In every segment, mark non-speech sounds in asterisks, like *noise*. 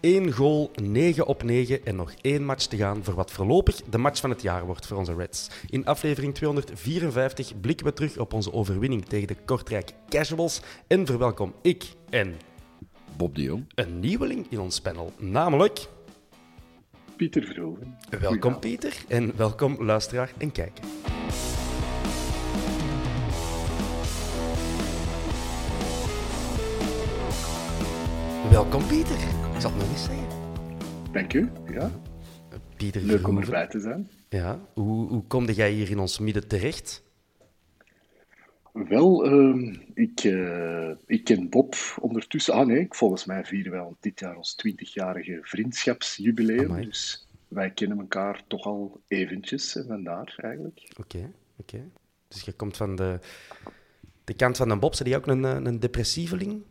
Eén goal, 9 op 9 en nog één match te gaan voor wat voorlopig de match van het jaar wordt voor onze Reds. In aflevering 254 blikken we terug op onze overwinning tegen de Kortrijk Casuals en verwelkom ik en Bob de Jong. een nieuweling in ons panel, namelijk... Pieter Verhoeven. Welkom Pieter en welkom luisteraar en kijker. Welkom Pieter, ik zal het nog eens zeggen. Dank u. Ja. Pieter Leuk om erbij te zijn. Ja, hoe, hoe komde jij hier in ons midden terecht? Wel, ehm, ik, eh, ik ken Bob ondertussen. Ah nee, volgens mij vieren wij dit jaar ons 20-jarige vriendschapsjubileum. Amai. Dus wij kennen elkaar toch al eventjes en vandaar eigenlijk. Oké, oké. Dus je komt van de, de kant van een Bob. Zijn die ook een, eh, een depressieveling?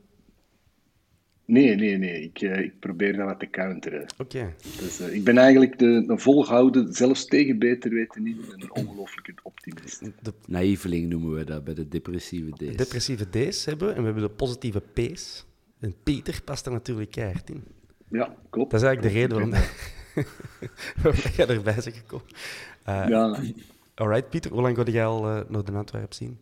Nee, nee, nee. Ik, eh, ik probeer dat wat te counteren. Oké. Dus, eh, ik ben eigenlijk de, de volhouden, zelfs tegen beter weten niet, een ongelooflijke optimist. De Naïveling noemen we dat bij de depressieve D's. depressieve D's hebben we en we hebben de positieve P's. En Pieter past er natuurlijk keihard in. Ja, klopt. Dat is eigenlijk de reden waarom, *laughs* waarom jij erbij bent gekomen. Eh Ja, Alright, Pieter, hoe lang ga jij al eh, naar de Antwerp zien?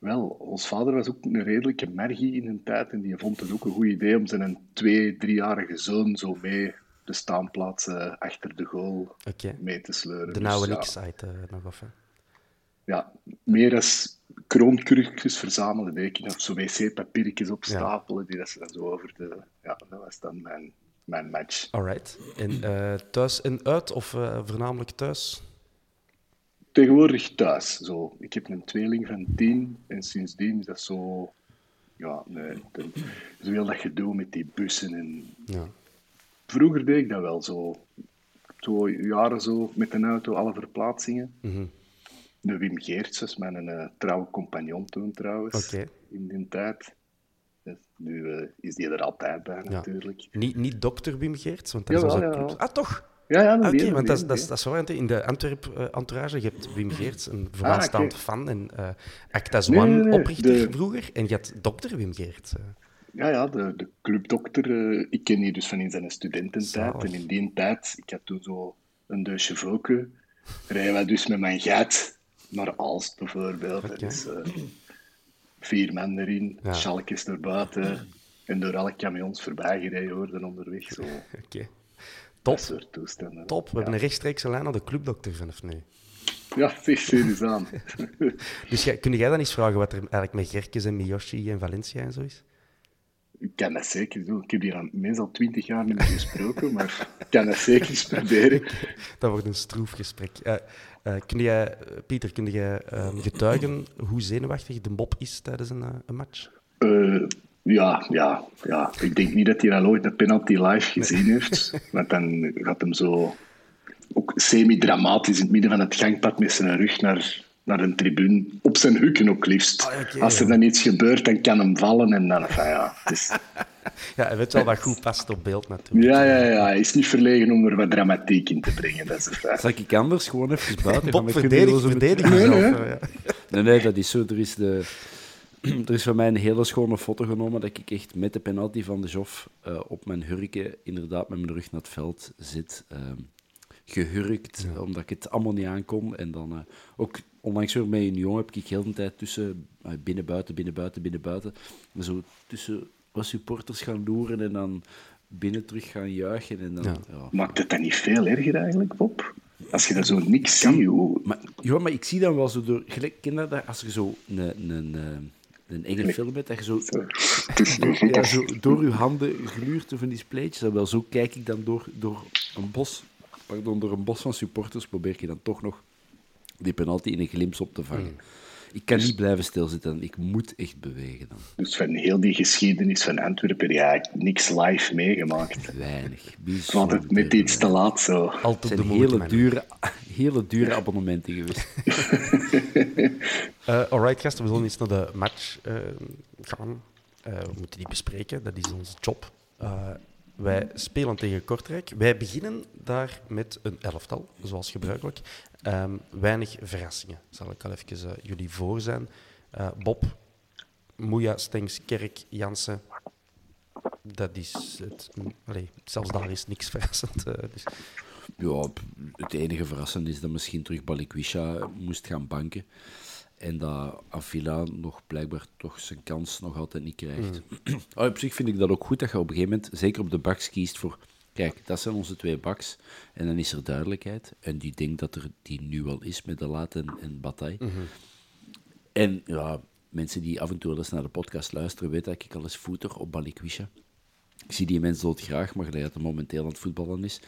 Wel, ons vader was ook een redelijke mergie in een tijd en die vond het ook een goed idee om zijn twee, driejarige zoon zo mee de staanplaatsen achter de goal mee te sleuren. De Dus nauwe ja, niks-site eh, nog af. hè. Ja, meer als kroonkurkjes verzamelen, deed ik of zo wc-papiertjes opstapelen, die dat ze dan zo over de... Ja, dat was dan mijn, mijn match. Alright. En eh, thuis en uit of eh, voornamelijk thuis? Tegenwoordig thuis, zo. Ik heb een tweeling van tien en sindsdien is dat zo... Ja, nee, dan- zo heel dat gedoe met die bussen en Ja. Vroeger deed ik dat wel zo. Zo jaren zo met een auto, alle verplaatsingen. Mhm. De Wim Geerts mijn eh, trouwe compagnon toen trouwens, Oké. in die tijd. Dus nu eh, is die er altijd bij Ja. natuurlijk. Niet, niet dokter Wim Geerts, want dat is club. Ah, toch? Ja, ja, Ah, Oké, want dat dat, dat is wel, in de Antwerp eh, entourage, je hebt Wim Geerts, een vooraanstaand Ah, fan en eh Actas Nee, One nee, nee, oprichter de- vroeger. En je had dokter Wim Geerts. eh. Ja, ja, de, de clubdokter, eh, ik ken die dus van in zijn studententijd. Zalig. En in die tijd, ik had toen zo een deusje voken, rijden wij dus met mijn geit naar Aalst bijvoorbeeld. Is eh, vier man erin, Ja. schalkjes naar buiten en door alle camions voorbij gereden worden onderweg. Zo, *laughs* Oké. Top, dat soort toestanden. top. We hebben een rechtstreekse lijn naar de clubdokter vanaf nu. Ja, zeg serieus aan. *laughs* Dus jij, kun jij dan eens vragen wat er eigenlijk met Gerkes en Miyoshi en Valencia en zo is? ik kan dat zeker doen. Ik heb hier aan mensen al twintig jaar niet meer gesproken, maar ik kan dat zeker eens proberen. *laughs* Dat wordt een stroef gesprek. Eh, kun jij, Pieter, kun jij eh, getuigen hoe zenuwachtig de Bob is tijdens een, eh, een match? Ja, ja, ja. Ik denk niet dat hij al ooit een penalty live gezien heeft. *laughs* Want dan gaat hem zo ook semi-dramatisch in het midden van het gangpad met zijn rug naar, naar een tribune, op zijn hukken ook liefst. Ah, Als er dan iets gebeurt, dan kan hem vallen en dan, enfin, ja, het is, *laughs* Ja, hij weet wel wat goed past op beeld natuurlijk. ja, ja, ja, hij is niet verlegen om er wat dramatiek in te brengen, dat is. Zal ik anders gewoon even buiten gaan? Bob, verdedig, verdedig eh, ja. Nee, nee, dat is zo. Er is, de, *clears throat* er is van mij een hele schone foto genomen dat ik echt met de penalty van de Joff eh, op mijn hurken inderdaad met mijn rug naar het veld zit. ehm, gehurkt, omdat ik het allemaal niet aankon. En dan eh, ook onlangs weer met een jongen heb ik heel de tijd tussen binnen, buiten, binnen, buiten, binnen, buiten. En zo tussen wat supporters gaan loeren en dan binnen terug gaan juichen. En dan, Ja. ja. Maakt het dan niet veel erger eigenlijk, Bob? Als je daar zo niks ziet, hoe... Maar, ja, maar ik zie dan wel zo door... Gelijk, ken dat als je zo een, een, eh, een enge film hebt, dat je zo, *laughs* ja, zo door je handen gluurt van die spleetjes. En wel zo kijk ik dan door, door een bos, pardon, door een bos van supporters, probeer je dan toch nog die penalty in een glimps op te vangen. Ik kan niet blijven stilzitten, ik moet echt bewegen dan. Dus van heel die geschiedenis van Antwerpen, ja, ik heb niks live meegemaakt. Weinig. Het bijzonder was altijd net iets te laat zo. Altijd Het de zijn moeite, hele dure, *laughs* hele dure abonnementen geweest. *laughs* Eh, alright, gasten, we zullen eens naar de match eh, gaan. Eh, we moeten die bespreken, dat is onze job. Wij spelen tegen Kortrijk. Wij beginnen daar met een elftal, zoals gebruikelijk. Ehm, weinig verrassingen, zal ik al even eh, jullie voor zijn. Eh, Bob, Moeja, Stengs, Kerk, Jansen. Dat is het. Allee, zelfs daar is niks *laughs* verrassend. eh, dus. Ja, het enige verrassend is dat misschien terug Balikwisha moest gaan banken. En dat Avila nog blijkbaar toch zijn kans nog altijd niet krijgt. *clears throat* Oh, op zich vind ik dat ook goed dat je op een gegeven moment, zeker op de backs, kiest voor... Kijk, dat zijn onze twee backs. En dan is er duidelijkheid. En die denk dat er die nu al is met de Laat en, en Bataille. En ja, mensen die af en toe wel eens naar de podcast luisteren, weten dat ik al eens voeter op Balikwisha. Ik zie die mens doodgraag, maar dat hij momenteel aan het voetballen is,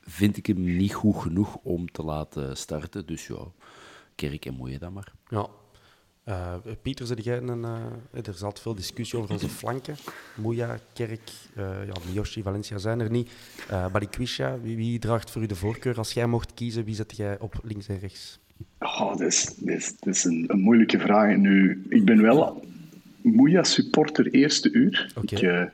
vind ik hem niet goed genoeg om te laten starten. Dus ja, kerk en moeie dan maar. Ja. Eh, Pieter, zeg jij een, eh, er altijd veel discussie over onze flanken. Moeja, Kerk, eh ja, Miyoshi, Valencia zijn er niet. Uh, Balikwisha, wie, wie draagt voor u de voorkeur? Als jij mocht kiezen, wie zet jij op links en rechts? Oh, dat is, dat is, dat is een, een moeilijke vraag. Nu, ik ben wel Moeja supporter eerste uur. Ik, eh,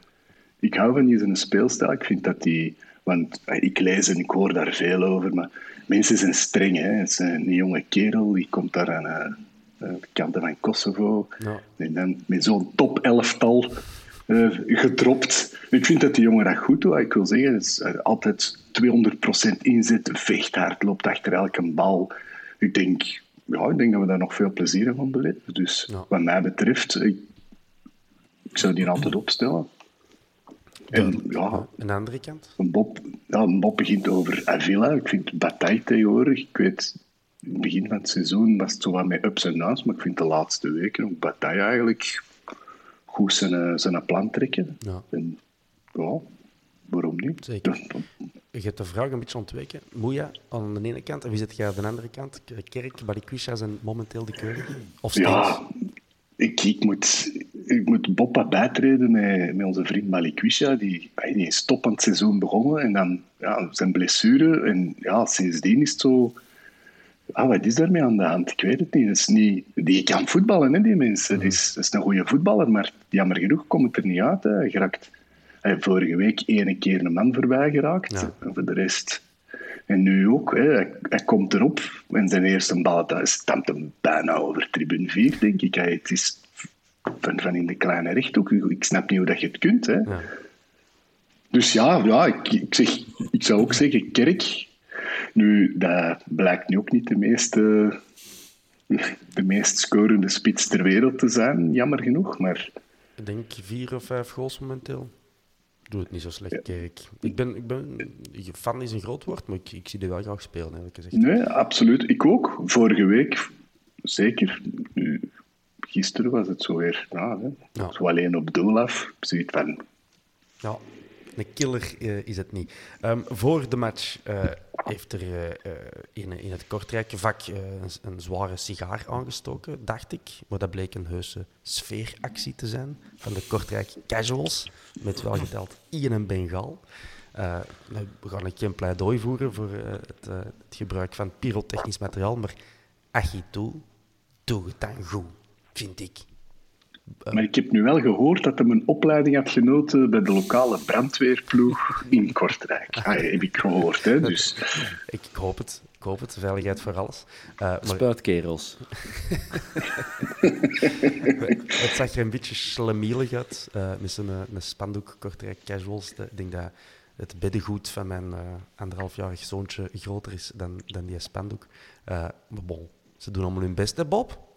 ik hou van die zijn speelstijl. Ik vind dat die... Want ik lees en ik hoor daar veel over, maar mensen zijn streng. Hè. Het is een jonge kerel, die komt daar aan aan de kanten van Kosovo. Ja. En dan met zo'n top elftal eh, gedropt. Ik vind dat die jongen dat goed doet. Ik wil zeggen, het is eh, altijd 200% inzet, vecht hard, loopt achter elke bal. Ik denk, ja, ik denk dat we daar nog veel plezier gaan beleven. Dus Ja. wat mij betreft, ik, ik zou die altijd opstellen. En ja, de andere kant? een Bob, ja, een Bob begint over Avila. Ik vind Bataille tegenwoordig. Ik weet, in het begin van het seizoen was het zo wat met ups en downs. Maar ik vind de laatste weken ook Bataille eigenlijk goed zijn, eh, zijn plan trekken. Ja. En ja, waarom niet? Zeker. Je hebt de vraag een beetje ontweken. Moeja aan de ene kant en wie zit jij aan de andere kant? Kerk, Balikwisha zijn momenteel de keuze? Of Ja, Stengs? ik, ik, moet, ik moet Bob wat bijtreden met, met onze vriend Malikwisha. Die, die is top aan het seizoen begonnen en dan ja, zijn blessure. En ja, sindsdien is het zo... Ah, wat is daarmee aan de hand? Ik weet het niet. Dat is niet die kan voetballen, hè, die mensen. Dat is, is een goede voetballer, maar jammer genoeg komt het er niet uit. Hè. Hij geraakt, hij heeft vorige week ene keer een man voorbij geraakt. Ja. En voor de rest... En nu ook. Hè. Hij, hij komt erop en zijn eerste bal dat stamt hem bijna over tribune 4, denk ik. Hij, het is van, van in de kleine rechthoek. Ik snap niet hoe dat je het kunt. Hè. Ja. Dus ja, ja ik, ik, zeg, ik zou ook zeggen Kerk. Nu, dat blijkt nu ook niet de meest, eh, de meest scorende spits ter wereld te zijn, jammer genoeg. Maar Ik denk vier of vijf goals momenteel. Doe het niet zo slecht, Kerk. Ik ben, ik ben, fan is een groot woord, maar ik, ik zie die wel graag spelen, eerlijk gezegd. nee, absoluut. Ik ook. Vorige week zeker. Gisteren was het zo weer. Ja, hè, Ja. Zo alleen op doel af. Zoiets van. Ja, een killer eh, is het niet. Ehm, voor de match eh, heeft er eh, in, in het Kortrijkenvak eh, een, een zware sigaar aangestoken, dacht ik. Maar dat bleek een heuse sfeeractie te zijn van de Kortrijk Casuals, met welgeteld Ian en Bengal. Nou, we gaan geen pleidooi voeren voor het, het gebruik van pyrotechnisch materiaal, maar Achitou, doet het dan goed, vind ik. Maar ik heb nu wel gehoord dat hij een opleiding had genoten bij de lokale brandweerploeg in Kortrijk. Ah, heb ik gehoord, hè. Dus *laughs* Ik, ik hoop het. Ik hoop het. Veiligheid voor alles. Eh, maar Spuitkerels. *laughs* het zag er een beetje slemielig uit. eh, met zijn eh, een spandoek Kortrijk Casuals. Ik denk dat het beddengoed van mijn eh, anderhalfjarig zoontje groter is dan, dan die spandoek. Eh, maar bon, ze doen allemaal hun best, hè, Bob?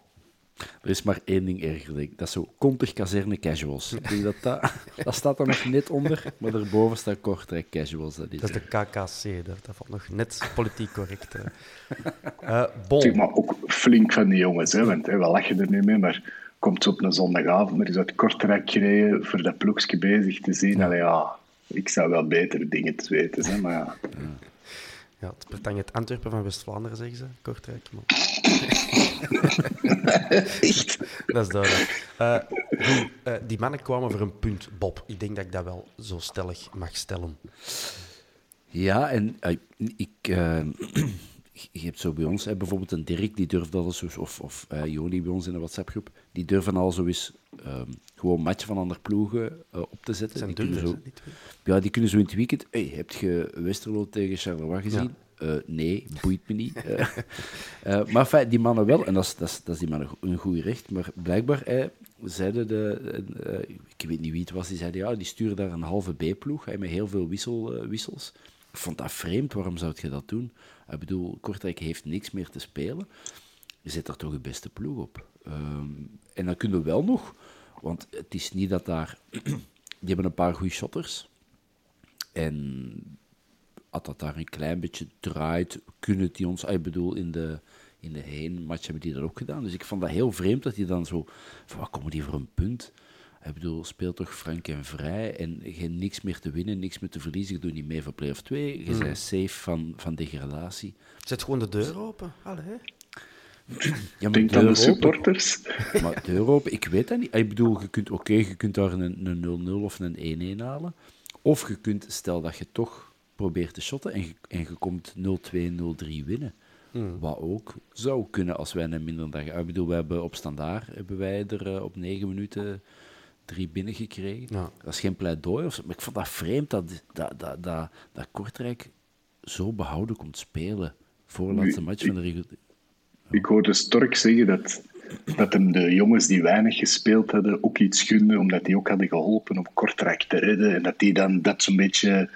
Er is maar één ding erger, denk ik. Dat is zo Konter Kazerne Casuals. Ik denk dat, dat *laughs* dat staat er nog net onder, maar daarboven staat Kortrijk Casuals. Dat is, Dat is de KKC, dat, dat valt nog net politiek correct. *laughs* eh. Eh, bon. zeg maar ook flink van die jongens, hè. Want hè, we lachen er nu mee, maar komt ze op een zondagavond, maar is uit Kortrijk gereden voor dat ploegje bezig te zien. Allee, ja, ik zou wel betere dingen te weten, hè, maar ja. Ja, het Bretagne het Antwerpen van West-Vlaanderen, zeggen ze. Kortrijk. Maar... *laughs* Echt? Dat is duidelijk. Eh, eh, die mannen kwamen voor een punt, Bob. Ik denk dat ik dat wel zo stellig mag stellen. Ja, en eh, ik... je hebt zo bij ons, hè, bijvoorbeeld een Dirk, die durft al eens, of, of eh, Joni bij ons in de WhatsApp-groep, die durven al zo eens ehm, gewoon matchen van andere ploegen eh, op te zetten. zijn Die kunnen durvers, zo, ja, die kunnen zo in het weekend... Hey, heb je Westerlo tegen Charleroi gezien? Eh, nee, boeit me niet. *laughs* Maar fijn, die mannen wel, en dat is, dat is, dat is die mannen een goed recht, maar blijkbaar eh, zeiden de... ik weet niet wie het was, die zeiden ja, die sturen daar een halve B-ploeg met heel veel wissel, wissels. Ik vond dat vreemd, waarom zou je dat doen? Ik bedoel, Kortrijk heeft niks meer te spelen. Je zet daar toch je beste ploeg op. Ehm, en dan kunnen we wel nog, want het is niet dat daar... *clears throat* die hebben een paar goede shotters. En als dat daar een klein beetje draait, kunnen die ons... ah, Ik bedoel, in de, in de heenmatch hebben die dat ook gedaan. Dus ik vond dat heel vreemd dat die dan zo... Van, wat komen die voor een punt? Ik bedoel, speelt toch frank en vrij en je hebt niks meer te winnen, niks meer te verliezen. Je doet niet mee voor play-off 2. Je bent safe van, van degradatie. Zet gewoon de deur open. Allee. Ja, maar Denk aan de deur open. supporters. Maar deur open, ik weet dat niet. Ik bedoel, je kunt, oké, je kunt daar een een 0-0 of een 1-1 halen. Of je kunt, stel dat je toch probeert te shotten en je, en je komt 0-2, 0-3 winnen. Wat ook zou kunnen als wij een minder dag... Ik bedoel, we hebben op standaard hebben wij er eh, op 9 minuten drie binnengekregen. Ja. Dat is geen pleidooi of zo, maar ik vond dat vreemd dat, dat, dat, dat, dat Kortrijk zo behouden komt spelen voor de laatste Nu, match van de reguliere... Ik hoorde Stork zeggen dat, dat hem de jongens die weinig gespeeld hadden ook iets gunde, omdat die ook hadden geholpen om Kortrijk te redden. En dat die dan dat zo'n beetje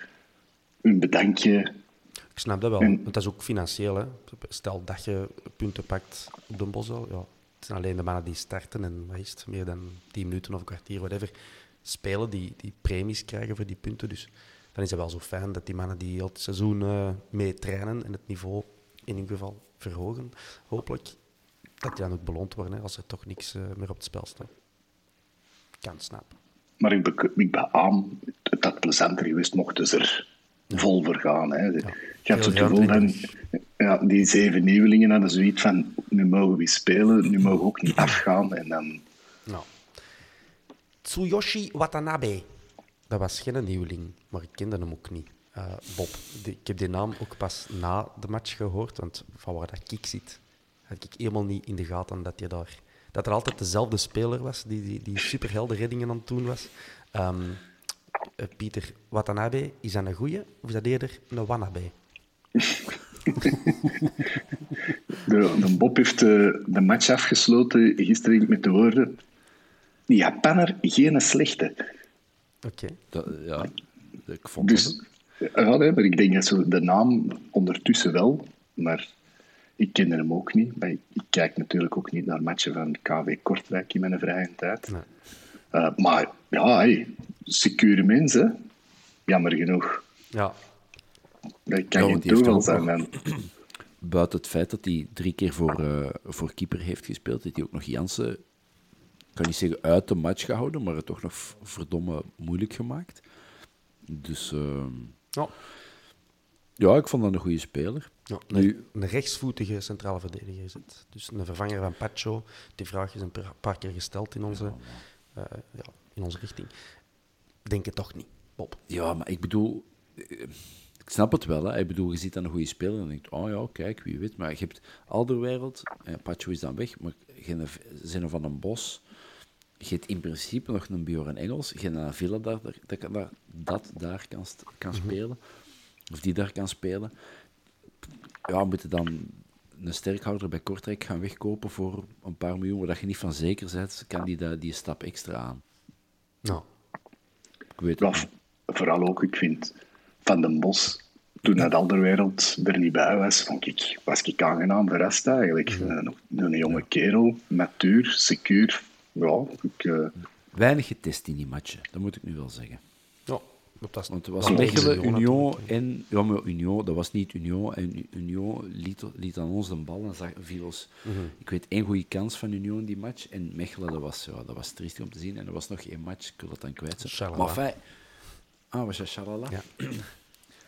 een bedankje... Ik snap dat wel, En- want dat is ook financieel. Hè. Stel dat je punten pakt op de Bosel. Ja, het zijn alleen de mannen die starten en wat is het, meer dan 10 minuten of een kwartier, whatever, spelen, die, die premies krijgen voor die punten. Dus dan is het wel zo fijn dat die mannen die heel het seizoen eh, mee trainen en het niveau in ieder geval verhogen, hopelijk, dat die dan ook beloond worden hè, als er toch niks eh, meer op het spel staat. Kan snappen. Maar ik, be ik beaam, het had plezanter geweest mochten ze er vol voor gaan. Hè. Je zo het gevoel van, ja, die zeven nieuwelingen hadden zoiets van, nu mogen we spelen, nu mogen we ook niet afgaan. En dan, Nou. Tsuyoshi Watanabe. Dat was geen nieuweling, maar ik kende hem ook niet. Eh, Bob. Ik heb die naam ook pas na de match gehoord, want van waar dat ik zit, had ik helemaal niet in de gaten dat, je daar, dat er altijd dezelfde speler was die, die, die superhelde reddingen aan het doen was. Ehm, eh, Pieter Watanabe, is dat een goeie of is dat eerder een wannabe? *laughs* de, de Bob heeft de, de match afgesloten gisteren met de woorden, die Japanner geen slechte. Oké. Dat, ja, ik vond Dus, ook. ja, nee, maar ik denk dat zo de naam ondertussen wel, maar ik kende hem ook niet. Maar ik, ik kijk natuurlijk ook niet naar matchen van KV Kortrijk in mijn vrije tijd. Nee. Eh, maar ja, hey, secure mensen, jammer genoeg. Ja, Dat kan geen toeval zijn. Dan. Buiten het feit dat hij drie keer voor, eh, voor keeper heeft gespeeld, heeft hij ook nog Jansen, ik kan niet zeggen uit de match gehouden, maar het toch nog verdomme moeilijk gemaakt. Dus ehm, ja. ja, ik vond dat een goede speler. Ja, Nu- een, een rechtsvoetige centrale verdediger is het. Dus een vervanger van Pacho. Die vraag is een paar- paar keer gesteld in onze, eh, ja, in onze richting. Denk het toch niet, Bob. Ja, maar ik bedoel, eh, ik snap het wel. Hè. Ik bedoel, je ziet dan een goede speler en denkt, oh ja, kijk, wie weet. Maar je hebt Alderwereld, eh, Pacho is dan weg, maar geen Zeno van een Bos. Je hebt in principe nog een Bjorn Engels, geen Villa daar, dat, dat, dat daar kan, kan mhm. spelen. Of die daar kan spelen. Ja, we moeten dan een sterkhouder bij Kortrijk gaan wegkopen voor een paar miljoen, waar je niet van zeker bent, kan die die stap extra aan. Nou. Ik weet het Vooral ook, ik vind Van den Bos, toen dat Alderwereld er niet bij was, vond ik, was ik aangenaam verrast eigenlijk. Een, een jonge kerel, matuur, secuur. Ja, ik, uh... Weinig getest in die matchen, dat moet ik nu wel zeggen. Want het was Mechelen, Union en... Ja, maar Union, dat was niet Union. En Union liet, liet aan ons de bal en zag, viel ons... Mhm. Ik weet één goede kans van Union in die match. En Mechelen, dat was, ja, dat was triestig om te zien. En er was nog één match, ik wil dat dan kwijt zijn. Maar fijn... Ah, was dat Shalala? Ja. *clears throat*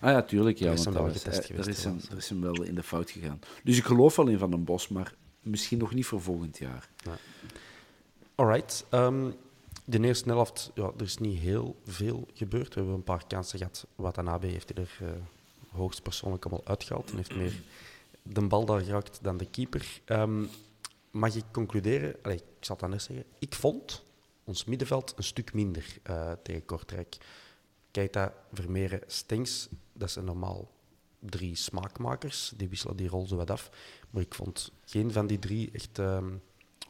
Ah ja, tuurlijk. Ja, want dat was, er, is hem, er is hem wel in de fout gegaan. Dus ik geloof wel in Van den Bos, maar misschien nog niet voor volgend jaar. Ja. Alright. Um, de eerste helft, ja, er is niet heel veel gebeurd. We hebben een paar kansen gehad. Wat AB heeft hij er uh, hoogstpersoonlijk allemaal uitgehaald en heeft meer de bal daar geraakt dan de keeper. Um, mag ik concluderen? Allez, ik zal het anders zeggen. Ik vond ons middenveld een stuk minder uh, tegen Kortrijk. Keita, Vermeeren, Stengs, dat zijn normaal drie smaakmakers. Die wisselen die rol zo wat af. Maar ik vond geen van die drie echt um,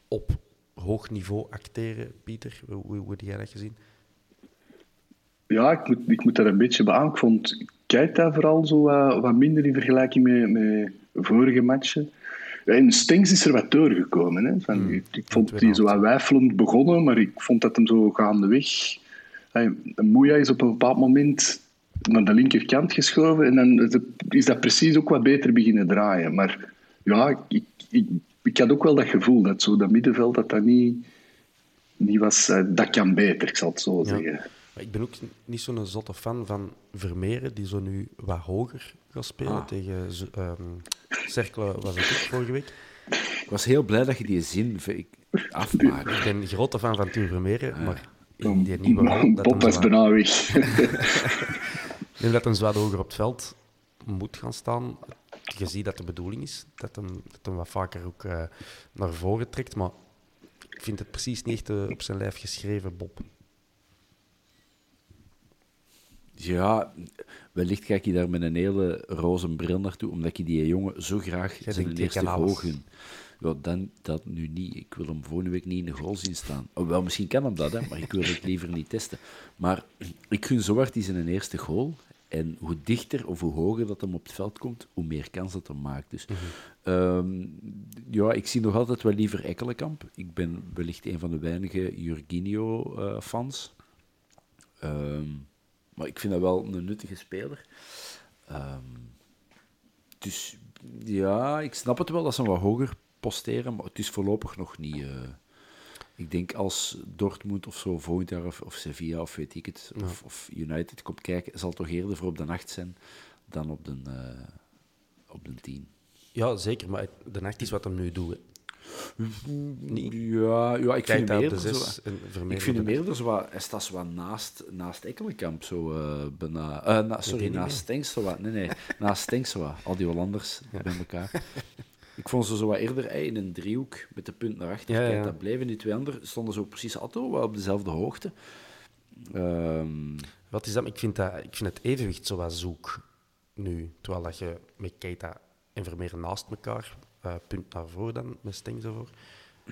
op hoog niveau acteren, Pieter? Hoe, hoe heb jij dat gezien? Ja, ik moet, ik moet daar een beetje bij aan. Ik vond Keita vooral zo wat, wat minder in vergelijking met, met vorige matchen. En Stengs is er wat doorgekomen. Hè. Van, hmm. ik, vond die zo wat wijfelend begonnen, maar ik vond dat hem zo gaandeweg... Moeja is op een bepaald moment naar de linkerkant geschoven en dan is dat precies ook wat beter beginnen draaien. Maar ja, ik, ik ik had ook wel dat gevoel dat zo dat middenveld dat dat niet, niet was. Uh, dat kan beter, ik zal het zo zeggen. Maar ik ben ook niet zo'n zotte fan van Vermeeren, die zo nu wat hoger gaat spelen ah. tegen um, Cercle, was het ook vorige week. Ik was heel blij dat je die zin afmaakt. Ik ben een grote fan van Tuur Vermeeren, maar in die nieuwe rol... Bob was bijna weg. *laughs* ik denk dat een zwaar hoger op het veld moet gaan staan je ziet dat de bedoeling is, dat hem, dat hem wat vaker ook uh, naar voren trekt. Maar ik vind het precies niet echt uh, op zijn lijf geschreven, Bob. Ja, wellicht kijk je daar met een hele roze bril naartoe, omdat je die jongen zo graag ja, zijn eerste ogen. Ja, dan dat nu niet. Ik wil hem volgende week niet in de goal zien staan. Oh, wel, misschien kan hem dat, hè, maar ik wil het liever niet testen. Maar ik gun zo hard in zijn eerste goal. En hoe dichter of hoe hoger dat hem op het veld komt, hoe meer kans dat hem maakt. Dus mhm. ehm, ja, ik zie nog altijd wel liever Ekkelenkamp. Ik ben wellicht een van de weinige Jorginho-fans. Ehm, maar ik vind dat wel een nuttige speler. Ehm, dus ja, ik snap het wel dat ze hem wat hoger posteren, maar het is voorlopig nog niet. Uh, ik denk als Dortmund of zo volgend jaar, of, of Sevilla of weet ik het, of, of, United komt kijken, zal het toch eerder voor op de nacht zijn dan op de, uh, op de tien. Ja, zeker, maar de nacht is wat hem nu doet. Niet. Ja, ja, ik vind hem eerder zo, ik vind hem eerder zo wat, hij staat zo wat naast, naast Ekkelenkamp, zo uh, bijna, uh, na, sorry, naast zo wat, nee, nee, naast zo wat, al die Hollanders ja. bij elkaar. *laughs* Ik vond ze zo wat eerder in een driehoek met de punt naar achter. Ja, Kijk, dat bleven die twee anderen. Stonden zo precies altijd op dezelfde hoogte. Um... Wat is dat? Ik vind, dat, ik vind het evenwicht zo wat zoek nu. Terwijl dat je met Keita en Vermeer naast elkaar, uh, punt naar voren dan, met Stengs ervoor,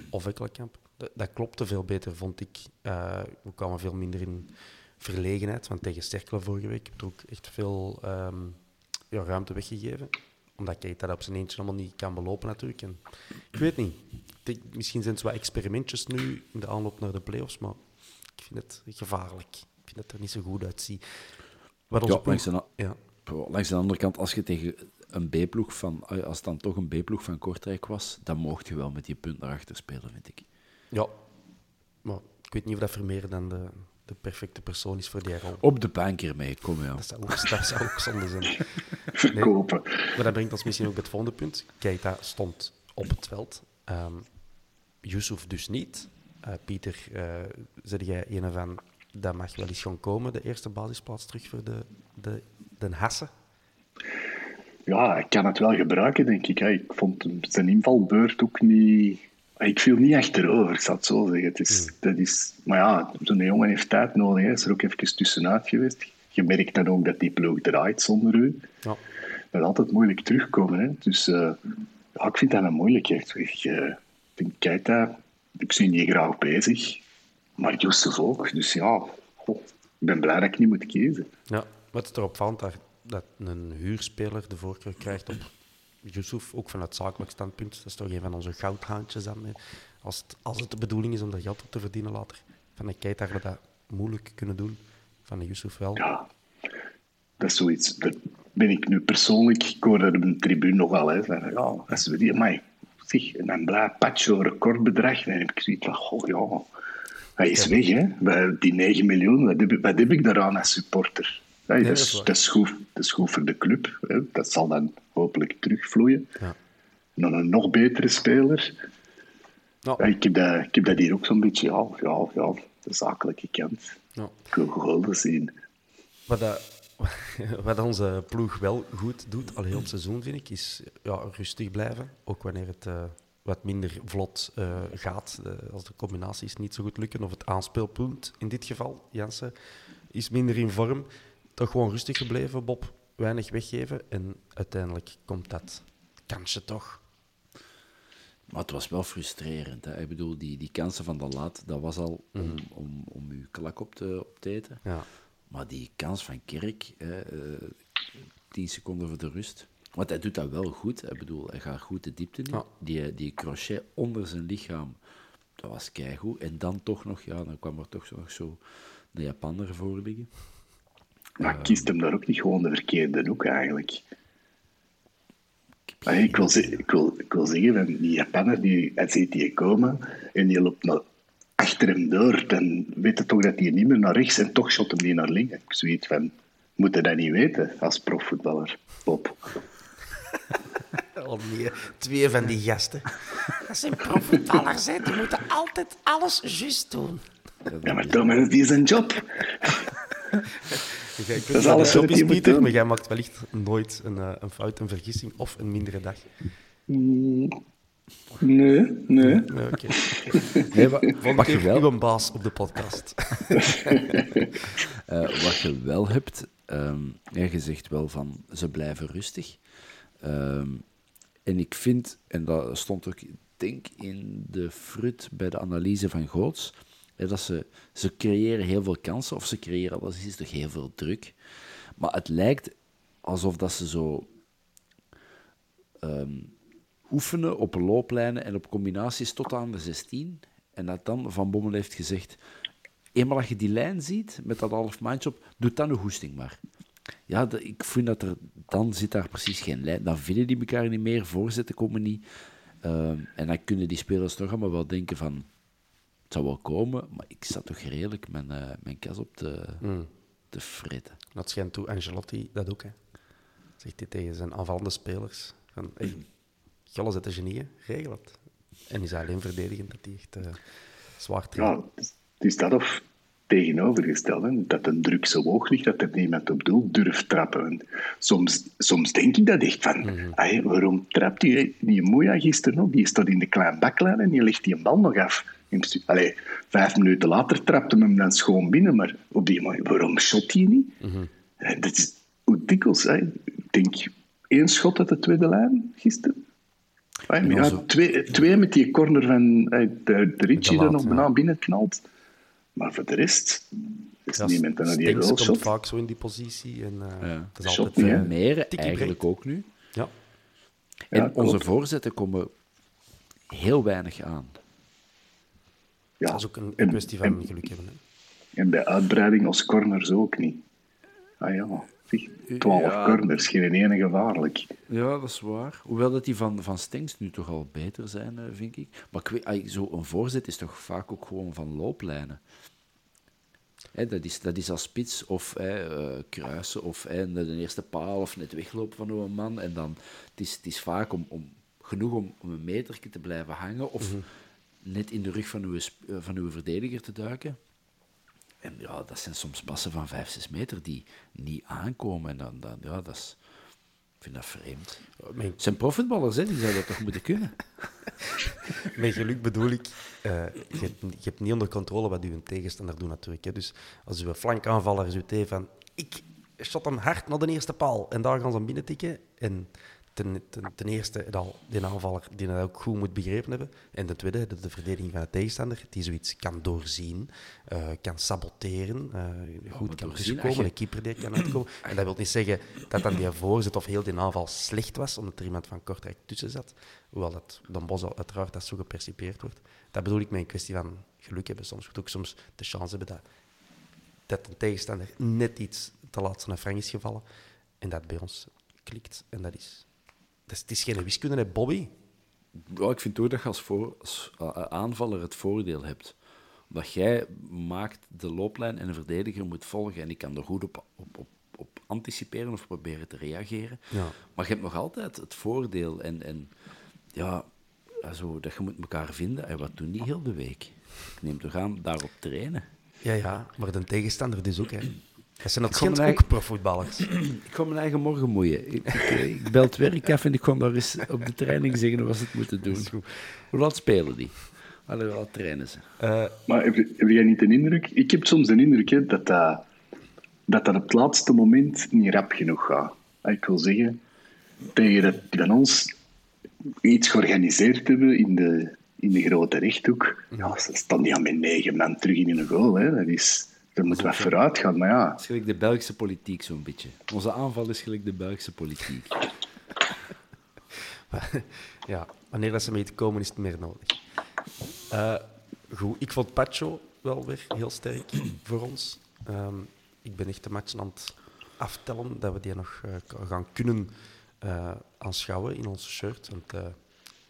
of Ekkelenkamp. Dat, dat klopte veel beter, vond ik. Uh, we kwamen veel minder in verlegenheid, want tegen Sterkelen vorige week heb ik ook echt veel um, ja, ruimte weggegeven omdat Keita dat op zijn eentje allemaal niet kan belopen natuurlijk. En, ik weet niet. misschien zijn het wat experimentjes nu in de aanloop naar de playoffs, maar ik vind het gevaarlijk. Ik vind dat het er niet zo goed uitziet. Wat ja, langs, de, ja. langs de andere kant, als je tegen een B-ploeg van, als het dan toch een B-ploeg van Kortrijk was, dan mocht je wel met die punt naar achter spelen, vind ik. Ja, maar ik weet niet of dat Vermeer dan de, de perfecte persoon is voor die rol. Op de bank ermee, kom ja. Dat zou ook, dat zou ook zonde zijn. *laughs* Verkopen. maar dat brengt ons misschien ook bij het volgende punt. Keita stond op het veld. Um, Yusuf dus niet. Uh, Pieter, uh, zei jij een van, dat mag wel eens gewoon komen, de eerste basisplaats terug voor de, de, de Hassen. ja, hij kan het wel gebruiken, denk ik. Ik vond zijn invalbeurt ook niet... Ik viel niet achterover, ik zal het zo zeggen. Het is, dat is, maar ja, zo'n jongen heeft tijd nodig. Hij is er ook even tussenuit geweest. Je merkt dan ook dat die ploeg draait zonder u. Ja. Dat is altijd moeilijk terugkomen. Hè. Dus uh, ja, ik vind dat een moeilijkheid. Ik uh, denk, kijk daar, ik zie die graag bezig. Maar Josef ook. Dus ja, goh, ik ben blij dat ik niet moet kiezen. Ja, wat is er opvallend dat, dat een huurspeler de voorkeur krijgt op Yusuf, ook vanuit zakelijk standpunt. Dat is toch een van onze goudhaantjes dan. Als het, als het de bedoeling is om er geld op te verdienen later. Van een Keita we dat moeilijk kunnen doen. Van een Yusuf wel. Ja, dat is zoiets. Dat ben ik nu persoonlijk. Ik hoor dat op de tribune nogal. Hè. Ja, als we die, maar zeg, een blij patcho recordbedrag. Dan heb ik zoiets van, goh ja, hij is weg. Hè. Die 9 miljoen, wat heb, wat heb ik daaraan als supporter? Nee, dat, is, dat, is goed, dat is goed voor de club. Hè. Dat zal dan hopelijk terugvloeien. Ja. Nog een nog betere speler. Ja, ik, heb dat, ik heb dat hier ook zo'n beetje, ja, ja, ja, de zakelijke kant. Ja. Ik wil golden zien. Wat, dat, *laughs* wat onze ploeg wel goed doet, al heel het seizoen, vind ik, is ja, rustig blijven. Ook wanneer het uh, wat minder vlot uh, gaat. Uh, als de combinaties niet zo goed lukken, of het aanspeelpunt in dit geval, Jansen, is minder in vorm. Toch gewoon rustig gebleven, Bob. Weinig weggeven. En uiteindelijk komt dat kansje toch. Maar het was wel frustrerend. Hè? Ik bedoel, die, die kansen van de laat, dat was al om, Mhm. om, om uw klak op te, op te eten. Ja. Maar die kans van Kerk, hè, eh, 10 seconden voor de rust. Want hij doet dat wel goed. Ik bedoel, hij gaat goed de diepte in. Ja. Die, die crochet onder zijn lichaam, dat was keigoed. En dan toch nog, ja, dan kwam er toch nog zo een Japaner voor liggen. Maar kiest hem daar ook niet gewoon de verkeerde hoek eigenlijk? Ik, wil, ik, wil, ik wil zeggen, die Japaner, die, hij ziet die komen en die loopt naar achter hem door, dan weet hij toch dat hij niet meer naar rechts en toch shot hem die naar links. Ik zoiets van, moet dat niet weten als profvoetballer, Bob? *laughs* Oh nee, twee van die gasten. Dat zijn profvoetballers, hè. Die moeten altijd alles juist doen. Ja, maar Thomas, die is een job. *laughs* Dat is niet alles wat moet Pieter, doen. maar jij maakt wellicht nooit een, eh, een fout, een vergissing of een mindere dag. Nee, nee. Nee, oké. *laughs* Nee, Volgende wat, je wel, uw baas op de podcast. *laughs* eh, wat je wel hebt, ehm, ja, je zegt wel van ze blijven rustig. Ehm, en ik vind, en dat stond ook, ik denk in de frut bij de analyse van Goots, dat ze, ze creëren heel veel kansen, of ze creëren alleszins toch heel veel druk. Maar het lijkt alsof dat ze zo ehm, oefenen op looplijnen en op combinaties tot aan de 16. En dat dan Van Bommel heeft gezegd, eenmaal dat je die lijn ziet, met dat half maandje op, doe dan een hoesting maar. Ja, ik vind dat er, dan zit daar precies geen lijn. Dan vinden die elkaar niet meer, voorzetten komen niet. Ehm, en dan kunnen die spelers toch allemaal wel denken van, het zou wel komen, maar ik zat toch redelijk mijn, eh, mijn kas op te, te fritten. Dat schijnt toe Angelotti dat ook, hè. Zegt hij tegen zijn aanvallende spelers. Van, hey, Jolle zet de genieën, regel het. En is hij alleen verdedigend dat hij echt eh, zwaar trekt. Ja, het is dat of tegenovergesteld. Hè? Dat de druk zo hoog ligt dat er niemand op doel durft trappen. En soms, soms denk ik dat echt van, "Ai, waarom trapt die, die Moeja gisteren nog? Die staat in de kleine baklijn en die legt die een bal nog af. In principe- Allee, vijf minuten later trapte hem dan schoon binnen, maar op die manier, waarom shot hij niet? Eh, Dat is hoe dikwijls. Hè? Ik denk één schot uit de tweede lijn gisteren. Ah, ja, onze- twee, twee met die corner van eh, de, de Ritchie De er laat, nog ja. bijna binnen knalt. Maar voor de rest is Ja, niemand aan die goal komt vaak zo in die positie. En, eh, Ja. Het is Shot altijd... hè? Meer eigenlijk breed. ook nu. ja. En Ja, onze klopt. voorzetten komen heel weinig aan. Ja. Dat is ook een en, kwestie van en, geluk hebben. Hè. en bij uitbreiding als corners ook niet. Ah ja, zeg, 12 Ja. corners, geen ene gevaarlijk. Ja, dat is waar. Hoewel dat die van, van Stenks nu toch al beter zijn, eh, vind ik. Maar ik weet, zo een voorzet is toch vaak ook gewoon van looplijnen. Hè, dat, is, dat is als spits of hè, eh, kruisen of hè, naar de eerste paal of net weglopen van een man. En dan, het, is, het is vaak om, om, genoeg om, om een metertje te blijven hangen of net in de rug van uw, eh, van uw verdediger te duiken. En ja, dat zijn soms passen van 5, 6 meter die niet aankomen. En dan, dan, ja, dat is, Ik vind dat vreemd. Mijn, Het zijn profvoetballers, hè? die zouden dat toch moeten kunnen? *laughs* met geluk bedoel ik, eh, je, hebt, je hebt niet onder controle wat uw tegenstander doet natuurlijk. Hè. Dus als uw flankaanvaller zoiets heeft van, ik shot hem hard naar de eerste paal en daar gaan ze hem binnen tikken. En ten, ten, ten eerste dat die aanvaller die dat ook goed moet begrepen hebben. En ten tweede de, de verdediging van de tegenstander die zoiets kan doorzien, eh, kan saboteren, eh, goed kan tussenkomen, een keeper die kan uitkomen. En dat wil niet zeggen dat dan die voorzet of heel die aanval slecht was, omdat er iemand van Kortrijk tussen zat. Hoewel dat Dan Bos uiteraard dat zo gepercipeerd wordt. Dat bedoel ik met een kwestie van geluk hebben. Soms moet ook soms de chance hebben dat, dat een tegenstander net iets te laat zijn frank is gevallen. En dat bij ons klikt. En dat is... Dat is het is geen wiskunde, hè, Bobby. Ja, ik vind ook dat je als, voor, als eh, aanvaller het voordeel hebt. Omdat jij maakt de looplijn en een verdediger moet volgen. En die kan er goed op, op, op, op anticiperen of proberen te reageren. Ja. Maar je hebt nog altijd het voordeel. En, en ja, zo, dat je moet elkaar vinden. En wat doen die heel de week? Ik neem toch aan daarop trainen. Ja, ja, maar de tegenstander dus ook. Hè. Dat zijn kom natuurlijk mijn ook profvoetballers. *clears throat* Ik ga mijn eigen morgen moeien. Ik, ik, eh, ik bel het werk af en ik kon daar eens op de training zeggen wat ze het moeten doen. Hoe laat spelen die? Allee, laat trainen ze? Eh, Maar heb, heb jij niet de indruk? Ik heb soms de indruk hè, dat, dat, dat dat op het laatste moment niet rap genoeg gaat. Ah, Ik wil zeggen, tegen dat die van ons iets georganiseerd hebben in de, in de grote rechthoek, ja, ze staan niet aan met negen man terug in een goal. Hè. Dat is, er moet wat vooruit gaan, maar ja. Het is gelijk de Belgische politiek zo'n beetje. Onze aanval is gelijk de Belgische politiek. *laughs* ja, wanneer dat ze mee te komen, is het meer nodig. Eh, goed, ik vond Pacho wel weer heel sterk *clears throat* voor ons. Ehm, ik ben echt de match aan het aftellen dat we die nog eh, gaan kunnen eh, aanschouwen in onze shirt. Want, eh,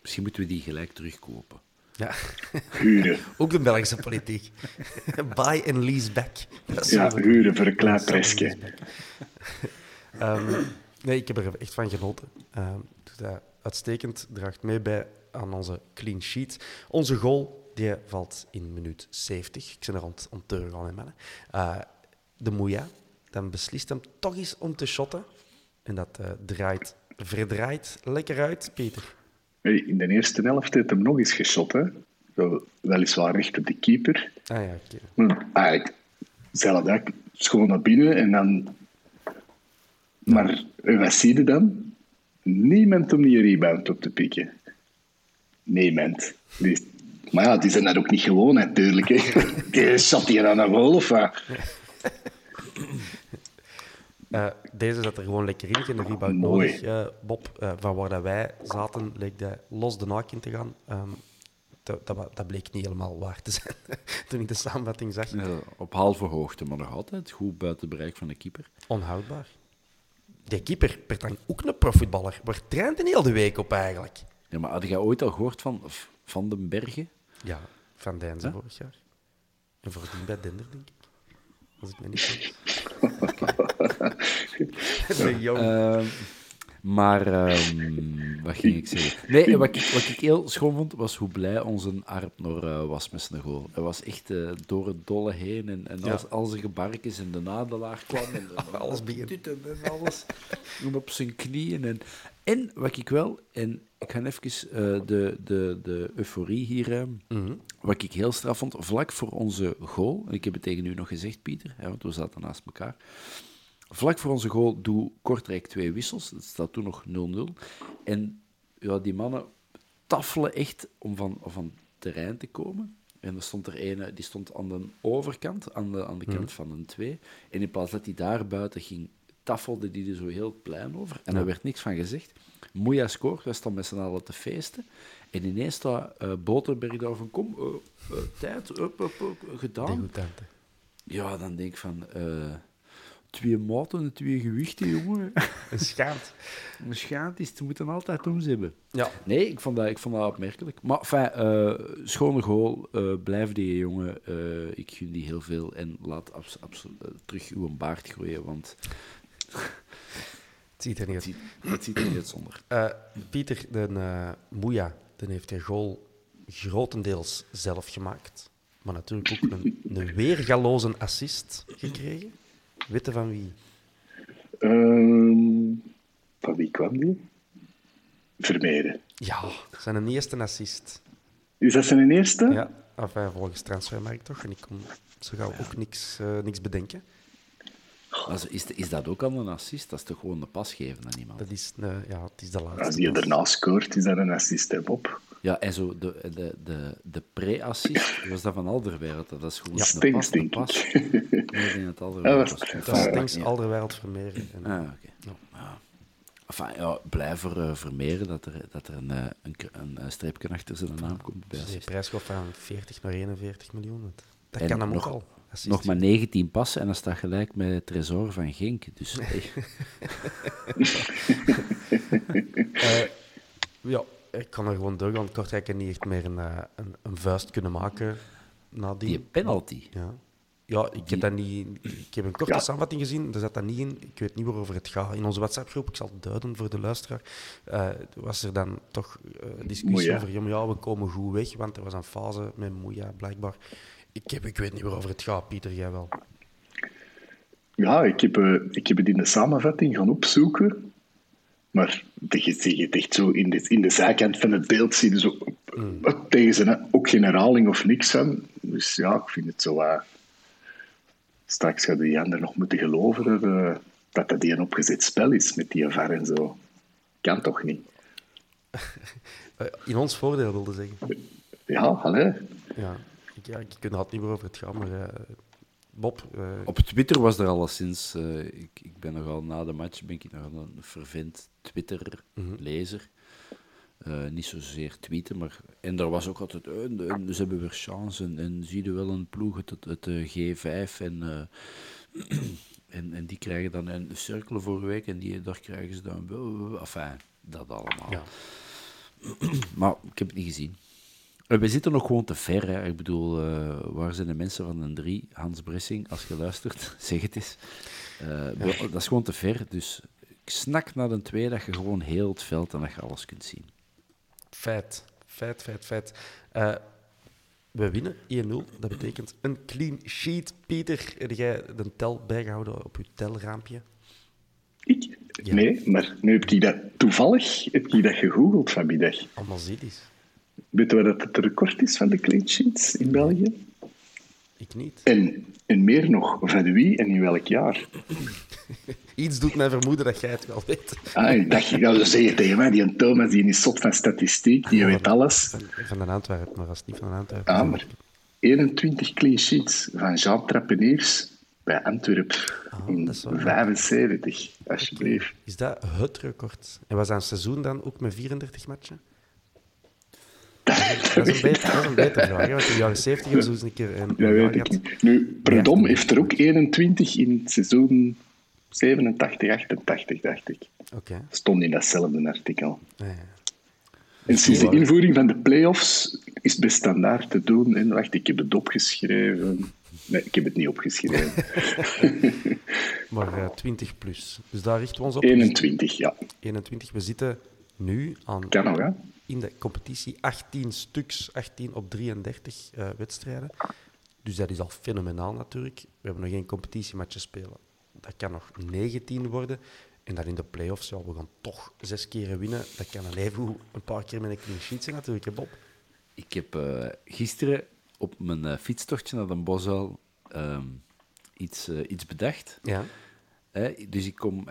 Misschien moeten we die gelijk terugkopen. Ja, Huren. *laughs* ook de Belgische politiek. *laughs* Buy and lease back. Dat is Ja, huren voor een klein presje. *laughs* Ehm, nee, ik heb er echt van genoten. Doet dat uitstekend, draagt mee bij aan onze clean sheet. Onze goal die valt in minuut 70. Ik ben er aan het- aan het teruggaan, hè, mannen. De Moeja, dan beslist hem toch eens om te shotten. En dat eh, draait, verdraait lekker uit, Peter. In de eerste helft heeft hem nog eens geschot. Hè. Zo, weliswaar recht op de keeper. Ah ja, oké. Maar eigenlijk, zelfde, schoon naar binnen en dan... Maar en wat zie je dan? Niemand om die rebound op te pikken. Niemand. Die, maar ja, die zijn dat ook niet gewoon natuurlijk. Hè. *laughs* Die shot hier aan een of wat? *laughs* Eh, deze zat er gewoon lekker in. Geen rebound nodig, Bob. Eh, van waar dat wij zaten, leek dat los de naak in te gaan. Ehm, dat, dat, wa- dat bleek niet helemaal waar te zijn *laughs* toen ik de samenvatting zag. Ja, op halve hoogte, maar nog altijd goed buiten bereik van de keeper. Onhoudbaar. Die keeper, Bertang, ook een profvoetballer. Waar traint heel de week op eigenlijk? Ja, maar had jij ooit al gehoord van Van den Bergen? Ja, Van Dijnse vorig jaar. En voordien bij Dender, denk ik. Als ik me niet *laughs* vergis. *laughs* Jong. Ehm, maar, ehm, wat ging ik zeggen? Nee, wat ik, wat ik heel schoon vond, was hoe blij onze Arpnor eh was met zijn goal. Hij was echt eh, door het dolle heen en, en als, als er gebarkjes en de nadelaar kwam en, *laughs* Alles begint. *laughs* en alles. Op zijn knieën. En, en wat ik wel, en ik ga even eh, de, de, de euforie hier... Mhm. Wat ik heel straf vond, vlak voor onze goal, en ik heb het tegen u nog gezegd, Pieter, hè, want we zaten naast elkaar. Vlak voor onze goal doe Kortrijk twee wissels. Het staat toen nog 0-0. En ja, die mannen tafelen echt om van, van het terrein te komen. En er stond er ene, die stond aan de overkant, aan de, aan de kant van een twee. En in plaats dat hij daar buiten ging, tafelde die er zo heel het plein over. En daar werd niks van gezegd. Moeja scoort, wij staan met z'n allen te feesten. En ineens staat eh Boterberg daar van, kom, eh, eh, tijd, up, up, up, gedaan. Ja, dan denk ik van, twee maten en twee gewichten, jongen. *laughs* Een schaamd. Een schaamte is, ze moeten altijd om ze hebben. Ja. Nee, ik vond dat, ik vond dat opmerkelijk. Maar enfin, eh, schone goal, eh, blijf die jongen. eh, ik gun die heel veel. En laat abs- terug uw baard groeien, want Het ziet er niet het uit. ziet, het ziet er niet uit zonder. Pieter, de uh, Moeja, die heeft die goal grotendeels zelf gemaakt. Maar natuurlijk ook een, een weergaloze assist gekregen. Weten van wie? Ehm, van wie kwam die? Vermeeren. Ja, zijn een eerste assist. Is dat zijn eerste? Ja, enfin, volgens Transfermarkt toch. En ik kon zo gauw ook niks, eh, niks bedenken. Also, is, is dat ook al een assist? Dat is toch gewoon de pas geven aan iemand? Dat is, eh, ja, het is de laatste. Als die pas. erna scoort, is dat een assist, hè, Bob? Ja, en zo de, de, de, de pre-assist was dat van Alderweireld. Dat is gewoon Ja, de pas, denk pas. ik. Nee, ik denk dat Ja, Alderweireld dat was. is- Dat is Ja, Stengs ja. Alderweireld Vermeeren. En, Ah, oké. Ja. Enfin, ja, blij voor eh, Vermeeren dat er, dat er een, eh, een, k- een, eh, streepje achter zijn naam komt bij Dus prijs gaat van 40 naar 41 miljoen. Dat- En kan hem ook nog- al. Assist. Nog maar 19 passen en dat staat gelijk met het Tresor van Genk. Dus *laughs* hey, Eh, ja, ik kan er gewoon doorgaan. Kortrijk heeft niet echt meer een, eh, een, een vuist kunnen maken na die... die penalty. Ja, ja ik, heb dat niet, ik heb een korte Ja. samenvatting gezien, daar zat dat niet in. Ik weet niet waarover het gaat. In onze WhatsApp-groep, ik zal het duiden voor de luisteraar, eh, was er dan toch eh, discussie Moeja. over, ja, we komen goed weg, want er was een fase met Moeja, blijkbaar. Ik, heb, ik weet niet waarover het gaat, Pieter, jij wel. Ja, ik heb, ik heb het in de samenvatting gaan opzoeken. Maar je het echt zo in de, in de zijkant van het beeld zie je zo tegen zijn ook geen herhaling of niks van. Dus ja, ik vind het zo. eh, straks gaat die ander nog moeten geloven dat, eh, dat dat die een opgezet spel is met die VAR en zo. Kan toch niet? Eh, in ons voordeel wilde zeggen. Ja, allee. Ja, ik, ja, ik weet inderdaad niet waarover het gaat, maar eh, Bob, eh, Op Twitter was er alleszins... eh ik, ik ben nogal na de match ben ik nogal een vervent Twitter-lezer. Eh, niet zozeer tweeten, maar... En daar was ook altijd... ze hebben weer chance en, en zie je wel een ploeg, het, het, het, eh, G5 en... eh, *clears throat* en, en die krijgen dan een cirkel vorige week en die, daar krijgen ze dan... wel- Enfin, dat allemaal. ja. *clears throat* Maar ik heb het niet gezien. We zitten nog gewoon te ver. Hè. Ik bedoel, eh, waar zijn de mensen van een 3? Hans Bressing, als je luistert, *laughs* zeg het eens. Eh, Dat is gewoon te ver. Dus ik snak naar een 2 dat je gewoon heel het veld en dat je alles kunt zien. Feit, feit, feit, feit. Eh, we winnen 1-0. Dat betekent een clean sheet. Pieter, heb jij de tel bijgehouden op je telraampje? Ik? Ja. Nee, maar nu heb ik dat toevallig heb ik dat gegoogeld vanmiddag. Allemaal zidisch. Weet je wat dat het record is van de clean sheets in België? Ik niet. En, en meer nog, van wie en in welk jaar? Iets doet mij vermoeden dat jij het wel weet. Ah, ik dacht, je zou zeggen tegen mij, die een Thomas die is zot van statistiek, die weet alles. Van, de Antwerpen, maar als het niet van de Antwerpen Ah, maar 21 clean sheets van Jean Trappeniers bij Antwerpen in Ah, dat leuk. 75, alsjeblieft. Is dat het record? En was dat een seizoen dan ook met 34 matchen? Dat is een beter, dat is een betere vraag. hè, Want in de jaren 70 hebben ze eens een keer een jaar weet ik. Nu, Predom heeft er ook 21 in het seizoen 87, 88, dacht ik. Oké. Stond in datzelfde artikel. Ja, ja. En sinds de invoering van de play-offs is het bij standaard te doen. En wacht, ik heb het opgeschreven. Nee, ik heb het niet opgeschreven. *laughs* Maar eh, 20 plus. Dus daar richten we ons op. 21, ja. 21. We zitten nu aan Kan nog, hè? In de competitie 18 stuks, 18 op 33 eh, wedstrijden. Dus dat is al fenomenaal natuurlijk. We hebben nog geen competitiematchen spelen. Dat kan nog 19 worden. En dan in de play-offs, ja, we gaan toch zes keren winnen. Dat kan dan even een paar keer met een clean sheet zijn natuurlijk, hè, Bob. Ik heb eh, gisteren op mijn eh, fietstochtje naar Den Bosuil ehm, iets, iets bedacht. Ja. Dus ik kom,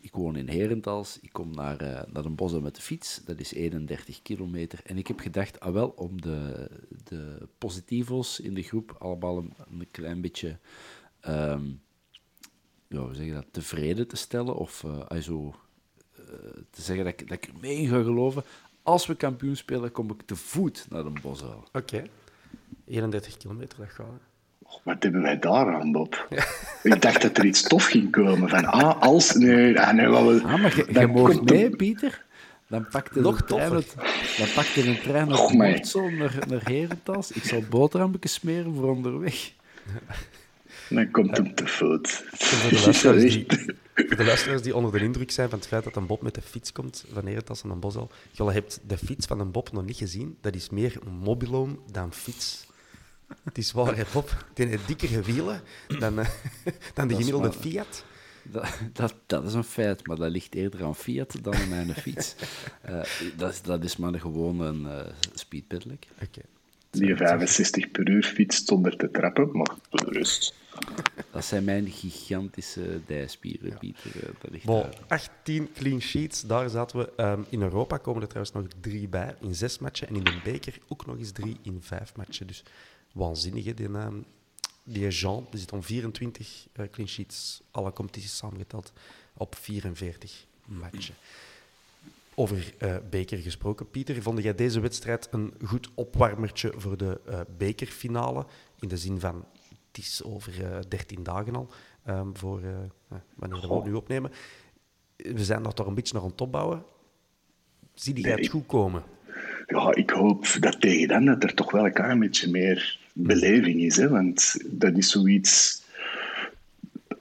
ik woon in Herentals, ik kom naar, eh naar Den Bosuil met de fiets, dat is 31 kilometer. En ik heb gedacht, ah wel, om de, de positivo's in de groep allemaal een, een klein beetje, ehm, ja, hoe zeg je dat, tevreden te stellen, of ah, zo, eh, te zeggen dat ik, dat ik mee in ga geloven. Als we kampioen spelen, kom ik te voet naar Den Bosuil. Oké. 31 kilometer, dat gaat. Wat hebben wij daar aan, Bob? *laughs* Ik dacht dat er iets tof ging komen. Van, ah, als... Nee, ah, nee wat we... Ah, maar je, er- mee, Pieter. Dan pak je Nog een trein, dan je een trein naar, naar Herentals. Ik zal boterhammetjes smeren voor onderweg. *laughs* Dan komt hem te voet. Voor de, luisteraars die, *laughs* voor de luisteraars die onder de indruk zijn van het feit dat een Bob met de fiets komt van Herentals en een Bosel. Je hebt de fiets van een Bob nog niet gezien. Dat is meer een mobiloom dan fiets. Het is waar, hè, Bob. Die heeft dikkere wielen dan, eh, *laughs* dan de gemiddelde Fiat. Dat, dat, dat is een feit, maar dat ligt eerder aan Fiat dan aan mijn fiets. Uh, *laughs* dat, is, dat is maar gewoon een uh, speedpedelec. Oké. Die 65 per uur fietst zonder te trappen, maar rust. *laughs* Dat zijn mijn gigantische dijspieren, Pieter. eh, Dat ligt Bon, daar. 18 clean sheets, daar zaten we. Ehm, in Europa komen er trouwens nog drie bij in zes matchen. En in de beker ook nog eens drie in vijf matchen. Dus waanzinnig, hè? Die, ehm, die Jean die zit om 24 eh, clean sheets, alle competities samengeteld, op 44 matchen. Over eh, beker gesproken, Pieter, vond jij deze wedstrijd een goed opwarmertje voor de eh, bekerfinale? In de zin van, het is over eh 13 dagen al, ehm, voor wanneer we het nu opnemen. We zijn daar toch een beetje naar aan het opbouwen. Zie jij het goed komen? Ja, ik hoop dat tegen dan dat er toch wel een klein beetje meer beleving is. Hè? Want dat is zoiets...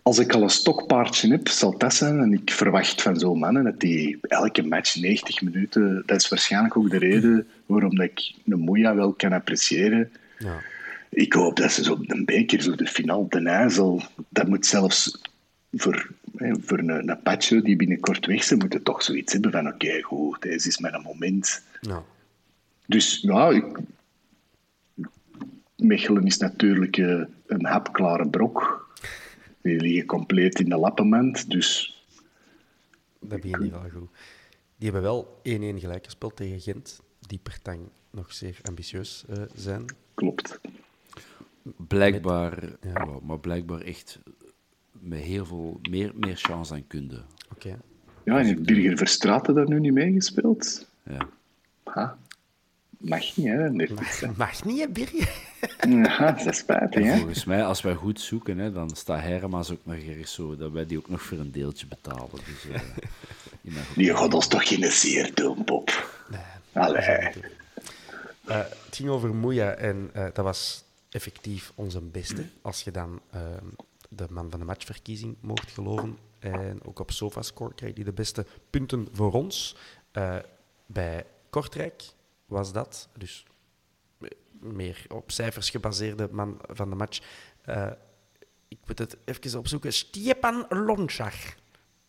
Als ik al een stokpaardje heb, zal dat zijn. En ik verwacht van zo'n mannen dat die elke match 90 minuten... Dat is waarschijnlijk ook de reden waarom dat ik een Moeja wel kan appreciëren. Ja. Ik hoop dat ze zo op de beker, zo de finale ten IJssel... Dat moet zelfs voor, hè, voor een, een patje die binnenkort weg zijn, moeten toch zoiets hebben van oké, goed, deze is mijn moment. Ja. Dus ja, ik... Mechelen is natuurlijk eh, een hapklare brok. Die liggen compleet in de lappenmand, dus Dat begint hier wel goed. Die hebben wel 1-1 gelijk gespeeld tegen Gent, die per tang nog zeer ambitieus eh, zijn. klopt. Blijkbaar, Ja. maar blijkbaar echt met heel veel meer, meer chance dan kunde. Oké. Ja, en heeft Birger Verstraeten daar nu niet meegespeeld? Ja. Ha. Mag niet, hè? Nee. *laughs* Mag niet, hè, Birger? Ja, dat is spijtig, hè? Volgens mij, als wij goed zoeken, hè, dan staat Hermans ook nog ergens zo, dat wij die ook nog voor een deeltje betalen. Dus, eh, die mag ook- Die gaat ons toch geen zeer doen, Pop? Allee. Eh, het ging over Moeja en eh, dat was effectief onze beste. Als je dan eh, de man van de matchverkiezing mocht geloven. En ook op SofaScore kreeg hij de beste punten voor ons. Eh, bij Kortrijk was dat, dus meer op cijfers gebaseerde man van de match. Eh, ik moet het even opzoeken. Stepan Lonchar.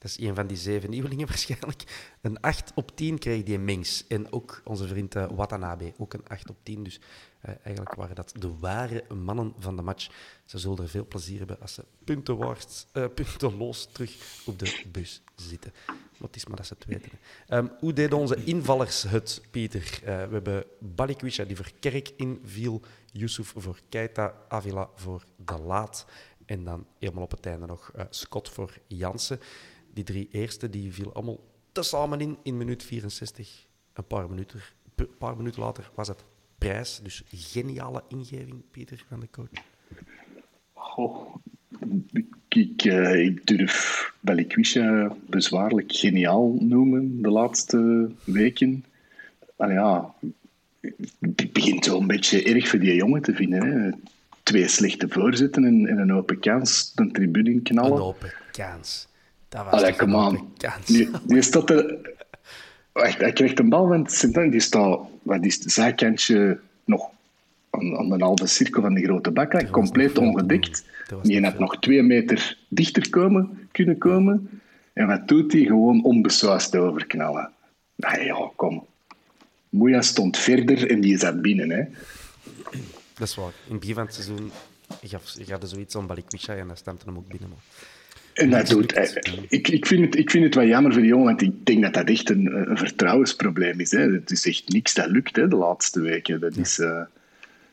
Dat is een van die zeven nieuwelingen *laughs* waarschijnlijk. Een 8 op 10 kreeg die Mings. En ook onze vriend eh, Watanabe, ook een 8 op 10. Dus eh, eigenlijk waren dat de ware mannen van de match. Ze zullen er veel plezier hebben als ze puntenwaarts, eh, puntenloos terug op de bus zitten. Het is maar dat ze het weten. Ehm, hoe deden onze invallers het, Pieter? We hebben Balikwisha die voor Kerk inviel, Yusuf voor Keita, Avila voor De Laat. En dan helemaal op het einde nog Scott voor Jansen. Die drie eerste die viel allemaal tezamen in, in minuut 64. Een paar minuten, een paar minuten later was het prijs. Dus geniale ingeving, Pieter, van de coach. Goh, ik, eh, ik durf Balikwisha bezwaarlijk geniaal noemen de laatste weken. Allee, ja, het begint zo een beetje erg voor die jongen te vinden. Hè. Twee slechte voorzitten en, en een open kans de tribune in knallen. Een open kans. Dat was Allee, come on. kans. Die, die staat er... Wacht, hij krijgt een bal van Sint Die staat... Wat is het zijkantje nog aan, aan de halve cirkel van de grote bak. Compleet ongedikt. Die had nog twee meter dichter komen, kunnen komen. En wat doet hij? Gewoon onbesuisd overknallen. Nou ja, kom. Moeja stond verder en die zat binnen. Hè. Dat is waar. In het begin van het seizoen gaf, gaf er zoiets aan Balikwisha en dat stampte hem ook binnen. Maar. En dat doet, ik, ik, vind het, ik vind het wel jammer voor die jongen, want ik denk dat dat echt een, een vertrouwensprobleem is. Hè. Het is echt niks dat lukt hè, de laatste weken. Dat is, eh,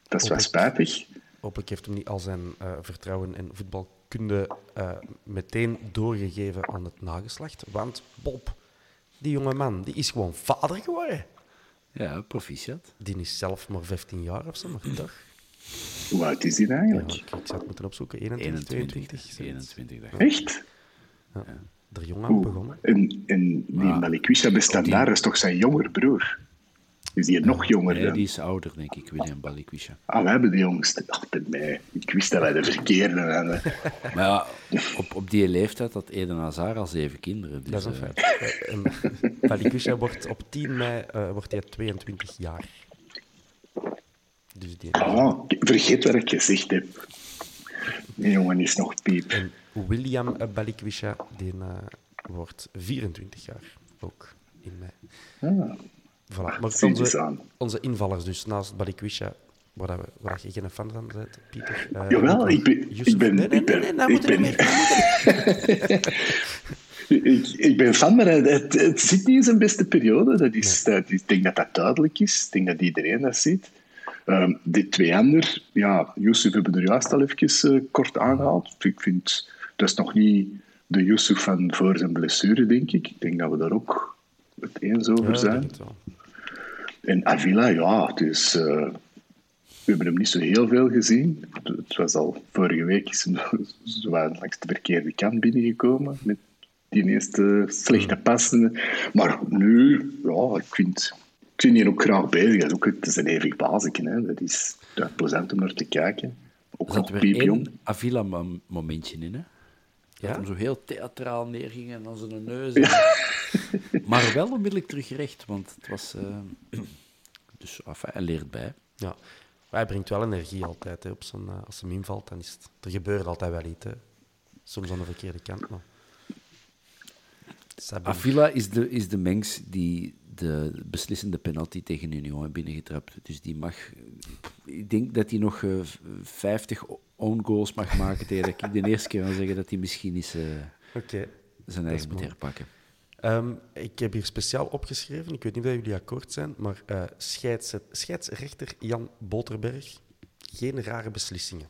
dat is wel spijtig. Hopelijk heeft hem niet al zijn eh, vertrouwen en voetbalkunde eh, meteen doorgegeven aan het nageslacht. Want Bob, die jonge man, die is gewoon vader geworden. Ja, proficiat. Die is zelf maar 15 jaar of zo, maar toch? Hoe oud is hij Ja, eigenlijk? ik, ik zou het moeten opzoeken. 21, 22. 21. zoiets. 21 dacht ik. Echt? Ja. Er jong aan begonnen. En, en die Balikwisha bestaat die- daar, is toch zijn jonger broer? Is die nog jonger Nee, dan? die is ouder, denk ik, William Balikwisha. Ah, we hebben de jongste. Nee. Ik wist dat wij de verkeerde hadden. *laughs* Maar ja, op, op die leeftijd had Eden Hazard al zeven kinderen. Dus, Dat is een eh, feit. Eh, en Balikwisha wordt op 10 mei eh, wordt hij 22 jaar. Dus die... Ah, vergeet wat ik gezegd heb. Die jongen is nog piep. En William Balikwisha, die uh, wordt 24 jaar, ook in mei. Ah, Voilà. Maar eens onze, onze invallers dus, naast Balikwisha, waar, we, waar je geen fan van bent, Pieter. eh, Jawel, ik ben- ik ben- Nee, nee, ik ben- nee, nee, ik ben- *laughs* ik ben fan, maar het, het zit niet in zijn beste periode. Dat is, dat, ik denk dat dat duidelijk is. Ik denk dat iedereen dat ziet. Ehm de twee anderen, ja, Yusuf hebben we er juist al even eh, kort aangehaald. Ik vind, dat is nog niet de Yusuf van voor zijn blessure, denk ik. Ik denk dat we daar ook het eens over zijn. En Avila, ja, dus eh, we hebben hem niet zo heel veel gezien. Het was al vorige week is *laughs* zo wat langs de verkeerde kant binnengekomen met die eerste slechte passen. Maar nu, ja, ik vind, ik vind die ook graag bezig. Dat is ook het is een eeuwig basetje. Hè. Dat is ja, plezant om naar te kijken. Ook nog piepjong. Avila-momentje in, hè? Ja? Dat hem zo heel theatraal neerging en dan zijn neus. en- *laughs* maar wel onmiddellijk terug recht, want het was... eh, dus enfin, hij leert bij. Ja. Maar hij brengt wel energie altijd. Hè, op zijn, eh, als hij invalt, dan is het... Er gebeurt altijd wel iets. Hè. Soms aan de verkeerde kant, maar... Avila is de, is de mens die de beslissende penalty tegen Union binnengetrapt. Dus die mag... Ik denk dat hij nog eh, 50 own goals mag maken tegen dat ik de eerste keer wil zeggen dat hij misschien eens eh, zijn eigen moet herpakken. Ehm, ik heb hier speciaal opgeschreven, ik weet niet of jullie akkoord zijn, maar eh scheids, scheidsrechter Jan Boterberg, geen rare beslissingen.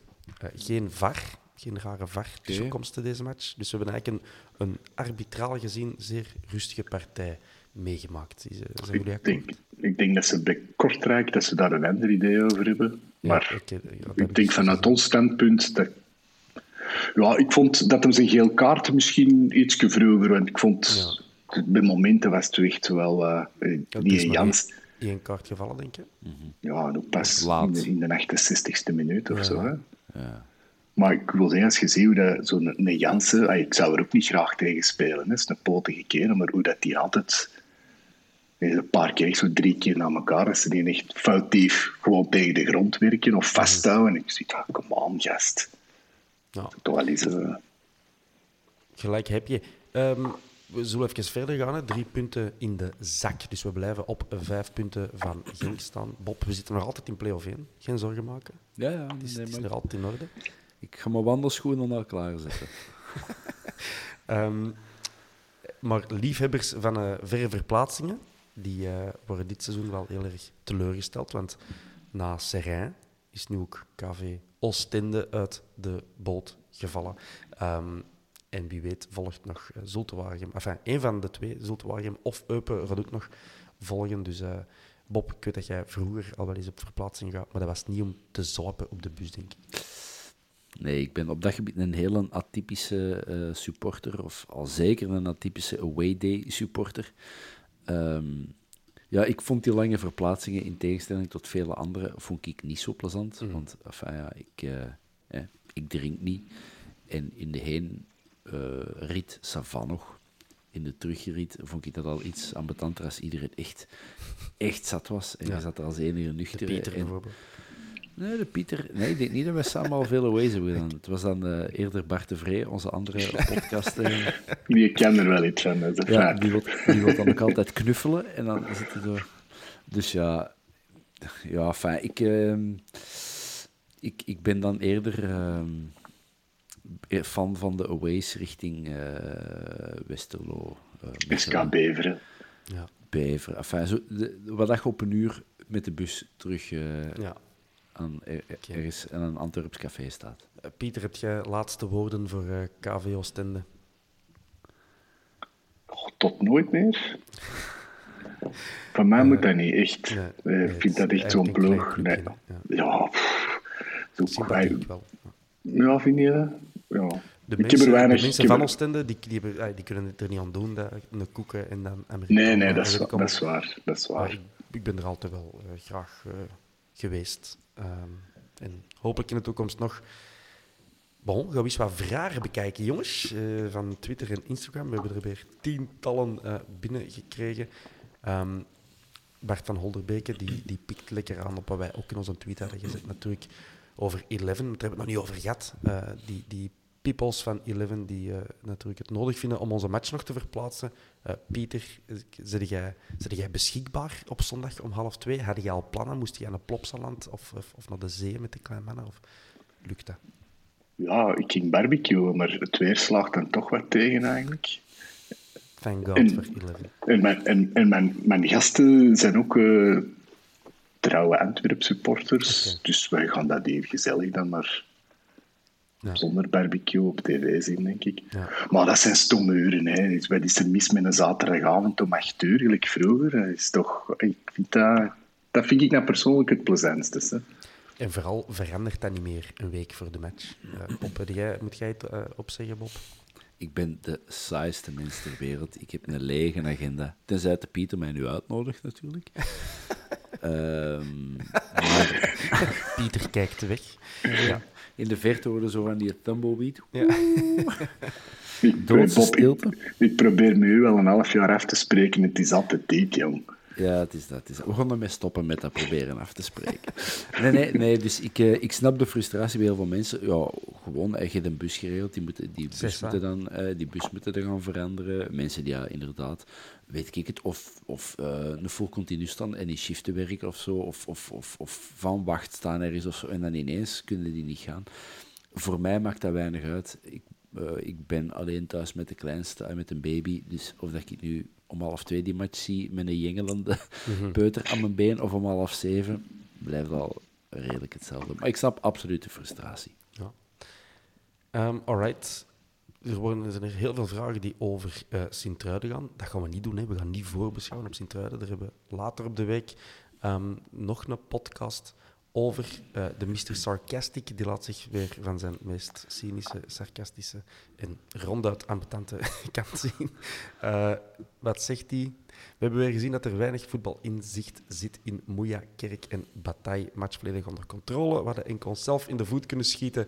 Geen VAR, geen rare VAR-tussenkomsten deze match. Dus we hebben eigenlijk een, een arbitraal gezien zeer rustige partij meegemaakt. Is- eh, Zijn jullie Ik denk, ik denk dat ze bij Kortrijk dat ze daar een ander idee over hebben. Ja, maar ja, ik denk vanuit ons standpunt dat. Ja, ik vond dat hem zijn geel kaart misschien iets vroeger. Want ik vond. Bij momenten was het echt wel. eh Ja, het die maar Jans. één- één kaart gevallen, denk ik. Ja, ook pas Laat. in de, in de 68ste minuut of Ja. zo. Hè. Ja. Maar ik wil zeggen, als je ziet hoe dat zo'n een Jansen, ah, ik zou er ook niet graag tegen spelen. hè. Het is een potige kerel, maar hoe dat die altijd eh, een paar keer, zo drie keer na elkaar, als ze die echt foutief gewoon tegen de grond werken of vasthouden. En ik zie, ah, come on, gast. Ja, Toch wel eens, eh, gelijk heb je. Ehm, we zullen even verder gaan. Hè. Drie punten in de zak. Dus we blijven op vijf punten van Genk staan. Bob, we zitten nog altijd in play-off 1. Geen zorgen maken. Ja, ja. Het is, nee, het is er altijd in orde. Ik ga mijn wandelschoenen al klaarzetten. *laughs* Ehm, maar liefhebbers van eh, verre verplaatsingen, die eh, worden dit seizoen wel heel erg teleurgesteld. Want na Serrain is nu ook KV Oostende uit de boot gevallen. Ehm, en wie weet volgt nog uh, Zultewaregem. Enfin, één van de twee, Zultewaregem of Eupen, gaat ook nog volgen. Dus eh, Bob, ik weet dat jij vroeger al wel eens op verplaatsing gaat, maar dat was niet om te zuipen op de bus, denk ik. Nee, ik ben op dat gebied een hele atypische eh, supporter, of al zeker een atypische away day supporter. Ehm, ja, ik vond die lange verplaatsingen in tegenstelling tot vele andere vond ik niet zo plezant. Mm. Want enfin, ja, ik, eh, eh, ik drink niet. En in de heenrit, uh, savan nog. In de terugrit vond ik dat al iets ambetanter als iedereen echt, echt zat was. En Ja. je zat er als enige nuchter. Pieter en- bijvoorbeeld. Nee, de Pieter. Nee, ik denk niet dat wij samen al veel aways hebben gedaan. Het was dan eh, eerder Bart de Vree, onze andere podcast. eh, die ken er wel iets van. Dat is ja, die wil, die wil dan ook altijd knuffelen. En dan zit hij door. Dus ja, ja fijn. Ik, ehm, ik, ik ben dan eerder ehm, fan van de aways richting eh, Westerlo. eh, SK Beveren. Ja. Bever. Enfin, zo, de, wat dat je op een uur met de bus terug eh, Ja. Aan, er, ergens aan een Antwerps café staat. Eh, Pieter, heb jij laatste woorden voor eh, KV Oostende? Oh, tot nooit meer. *laughs* Van mij moet dat niet, echt. nee, Eh, nee, ik vind is dat echt zo'n ploeg. Nee. Ja, pff, zo wel. Ja, vind je dat? Ja. De ik mensen, heb er weinig... de mensen van Oostende, die, die, hebben, die kunnen het er niet aan doen, dat, een koeken en dan Amerikanen. Nee, nee, dat is, dat is waar. Dat is Maar waar. ik, ik ben er altijd wel graag geweest. Ehm, en hopelijk in de toekomst nog. Bon, gaan we eens wat vragen bekijken, jongens. eh, van Twitter en Instagram. We hebben er weer tientallen eh, binnengekregen. Ehm, Bart van Holderbeke die, die pikt lekker aan op wat wij ook in onze tweet hadden gezet. Natuurlijk over Eleven, daar hebben we het nog niet over gehad. Eh, die, die peoples van Eleven die eh, natuurlijk het nodig vinden om onze match nog te verplaatsen. Eh, Pieter, zit jij, jij beschikbaar op zondag om half twee? Had je al plannen? Moest je aan een Plopsaland of, of, of naar de zee met de kleine mannen? Of lukt dat? Ja, ik ging barbecuen, maar het weer slaagt dan toch wat tegen eigenlijk. Thank God voor Eleven. En, mijn, en, en mijn, mijn gasten zijn ook uh, trouwe Antwerp supporters. Okay. Dus wij gaan dat hier gezellig dan maar ja. zonder barbecue op tv zien, denk ik. Ja. Maar dat zijn stomme uren. Hè. Wat is er mis met een zaterdagavond om acht uur, gelijk vroeger? Dat is toch, ik vind dat, dat vind ik nou persoonlijk het plezantste. Hè. En vooral verandert dat niet meer een week voor de match. Uh, Bob, jij, moet jij het uh, opzeggen, Bob? Ik ben de saaiste mens ter wereld. Ik heb een lege agenda. Tenzij de Pieter mij nu uitnodigt, natuurlijk. um, *laughs* maar... Pieter kijkt weg. Ja. In de verte worden zo van die tumbleweed. Ja. *laughs* ik, Bob, ik, ik, probeer me u wel een half jaar af te spreken. Het is altijd dik, jong. Ja, het is dat. Het is dat. We gaan ermee stoppen met dat proberen af te spreken. Nee, nee, nee dus ik, uh, ik snap de frustratie bij heel veel mensen. Ja, gewoon, je hebt een bus geregeld, die, moeten, die, bus moeten dan, uh, die bus moeten dan gaan veranderen. Mensen die ja, inderdaad, weet ik het, of, of uh, een full continu staan en in shiften werken of zo, of, of, of, of van wacht staan ergens of zo, en dan ineens kunnen die niet gaan. Voor mij maakt dat weinig uit. Ik, ik ben alleen thuis met de kleinste en met een baby, dus of dat ik nu om half twee die match zie met een jengelende mm peuter aan mijn been of om half zeven, blijft al redelijk hetzelfde. Maar ik snap absoluut de frustratie. Ja. Um, alright. Er, worden, er zijn er heel veel vragen die over uh, Sint-Truiden gaan. Dat gaan we niet doen. Hè. We gaan niet voorbeschouwen op Sint-Truiden. Daar hebben we later op de week um, nog een podcast over uh, de Mr. Sarcastic. Die laat zich weer van zijn meest cynische, sarcastische en ronduit ambetante *laughs* kant zien. Uh, wat zegt hij? We hebben weer gezien dat er weinig voetbalinzicht zit in Moeja, Kerk en Bataille. Match volledig onder controle. We hadden enkel onszelf in de voet kunnen schieten.